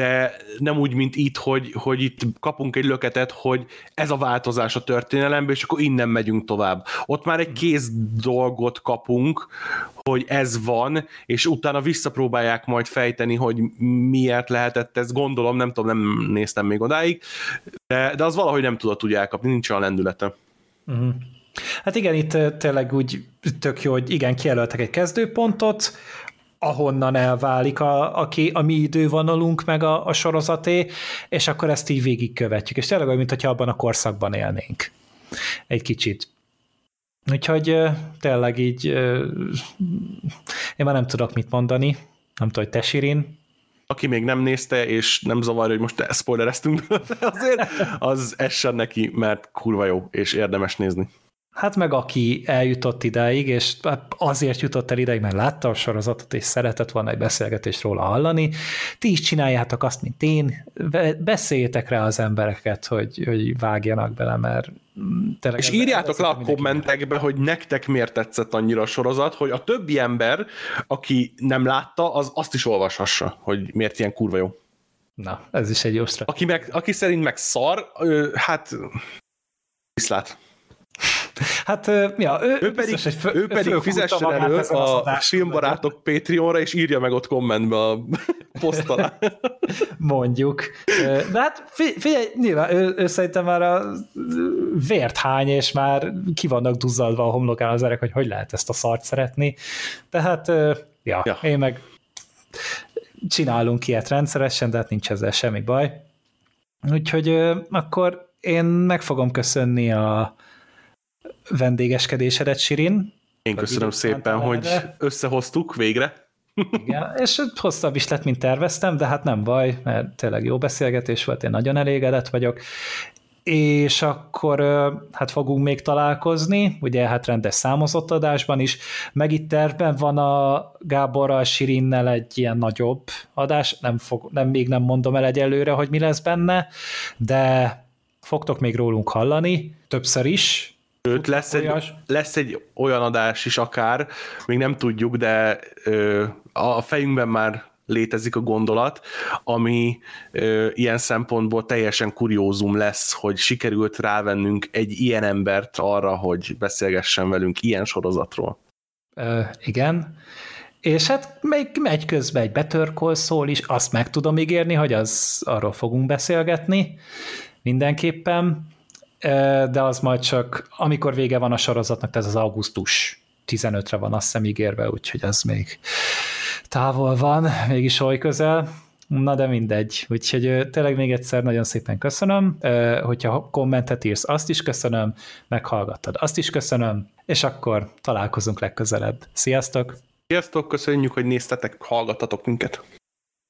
S2: de nem úgy, mint itt, hogy, hogy itt kapunk egy löketet, hogy ez a változás a történelemben, és akkor innen megyünk tovább. Ott már egy kész dolgot kapunk, hogy ez van, és utána visszapróbálják majd fejteni, hogy miért lehetett ez, gondolom, nem tudom, nem néztem még odáig, de, de az valahogy nem tudott úgy elkapni, nincs olyan lendülete.
S1: Uh-huh. Hát igen, itt tényleg úgy tök jó, hogy igen, kijelöltek egy kezdőpontot, ahonnan elválik a, a, a mi idővonalunk, meg a, a sorozaté, és akkor ezt így végigkövetjük. És tényleg olyan, mintha abban a korszakban élnénk. Egy kicsit. Úgyhogy tényleg így én már nem tudok mit mondani. Nem tudom, hogy te, Sirin.
S2: Aki még nem nézte, és nem zavarja, hogy most spoilereztünk, azért az essen neki, mert kurva jó, és érdemes nézni.
S1: Hát meg aki eljutott idáig, és azért jutott el idáig, mert látta a sorozatot, és szeretett volna egy beszélgetést róla hallani, ti is csináljátok azt, mint én, beszéljétek rá az embereket, hogy, hogy vágjanak bele, mert
S2: tényleg És írjátok le a kommentekbe, hogy nektek miért tetszett annyira a sorozat, hogy a többi ember, aki nem látta, az azt is olvashassa, hogy miért ilyen kurva jó.
S1: Na, ez is egy jó
S2: Aki, meg, aki szerint meg szar, hát viszlát.
S1: Hát, ja, ő,
S2: ő pedig, biztos, fő, ő pedig fizessen elő a filmbarátok Patreonra, és írja meg ott kommentbe a poszt alá.
S1: Mondjuk. De hát figyelj, nyilván ő, ő szerintem már a vért hány, és már ki vannak duzzadva a homlokán az erek, hogy hogy lehet ezt a szart szeretni. Tehát, ja, ja. én meg csinálunk ilyet rendszeresen, de hát nincs ezzel semmi baj. Úgyhogy akkor én meg fogom köszönni a vendégeskedésedet, Sirin.
S2: Én köszönöm szépen, hogy összehoztuk végre.
S1: Igen, és hosszabb is lett, mint terveztem, de hát nem baj, mert tényleg jó beszélgetés volt, én nagyon elégedett vagyok, és akkor hát fogunk még találkozni, ugye hát rendes számozott adásban is, meg itt tervben van a Gáborral, Sirinnel egy ilyen nagyobb adás, nem, fog, nem még nem mondom el egyelőre, hogy mi lesz benne, de fogtok még rólunk hallani, többször is,
S2: Sőt, lesz egy, lesz egy olyan adás is akár, még nem tudjuk, de ö, a fejünkben már létezik a gondolat, ami ö, ilyen szempontból teljesen kuriózum lesz, hogy sikerült rávennünk egy ilyen embert arra, hogy beszélgessen velünk ilyen sorozatról.
S1: Ö, igen. És hát még megy közben egy Better Call szól is, azt meg tudom ígérni, hogy az arról fogunk beszélgetni mindenképpen de az majd csak, amikor vége van a sorozatnak, ez az augusztus 15-re van azt hiszem ígérve, úgyhogy az még távol van, mégis oly közel. Na de mindegy. Úgyhogy tényleg még egyszer nagyon szépen köszönöm. Hogyha kommentet írsz, azt is köszönöm, meghallgattad, azt is köszönöm, és akkor találkozunk legközelebb. Sziasztok!
S2: Sziasztok, köszönjük, hogy néztetek, hallgattatok minket!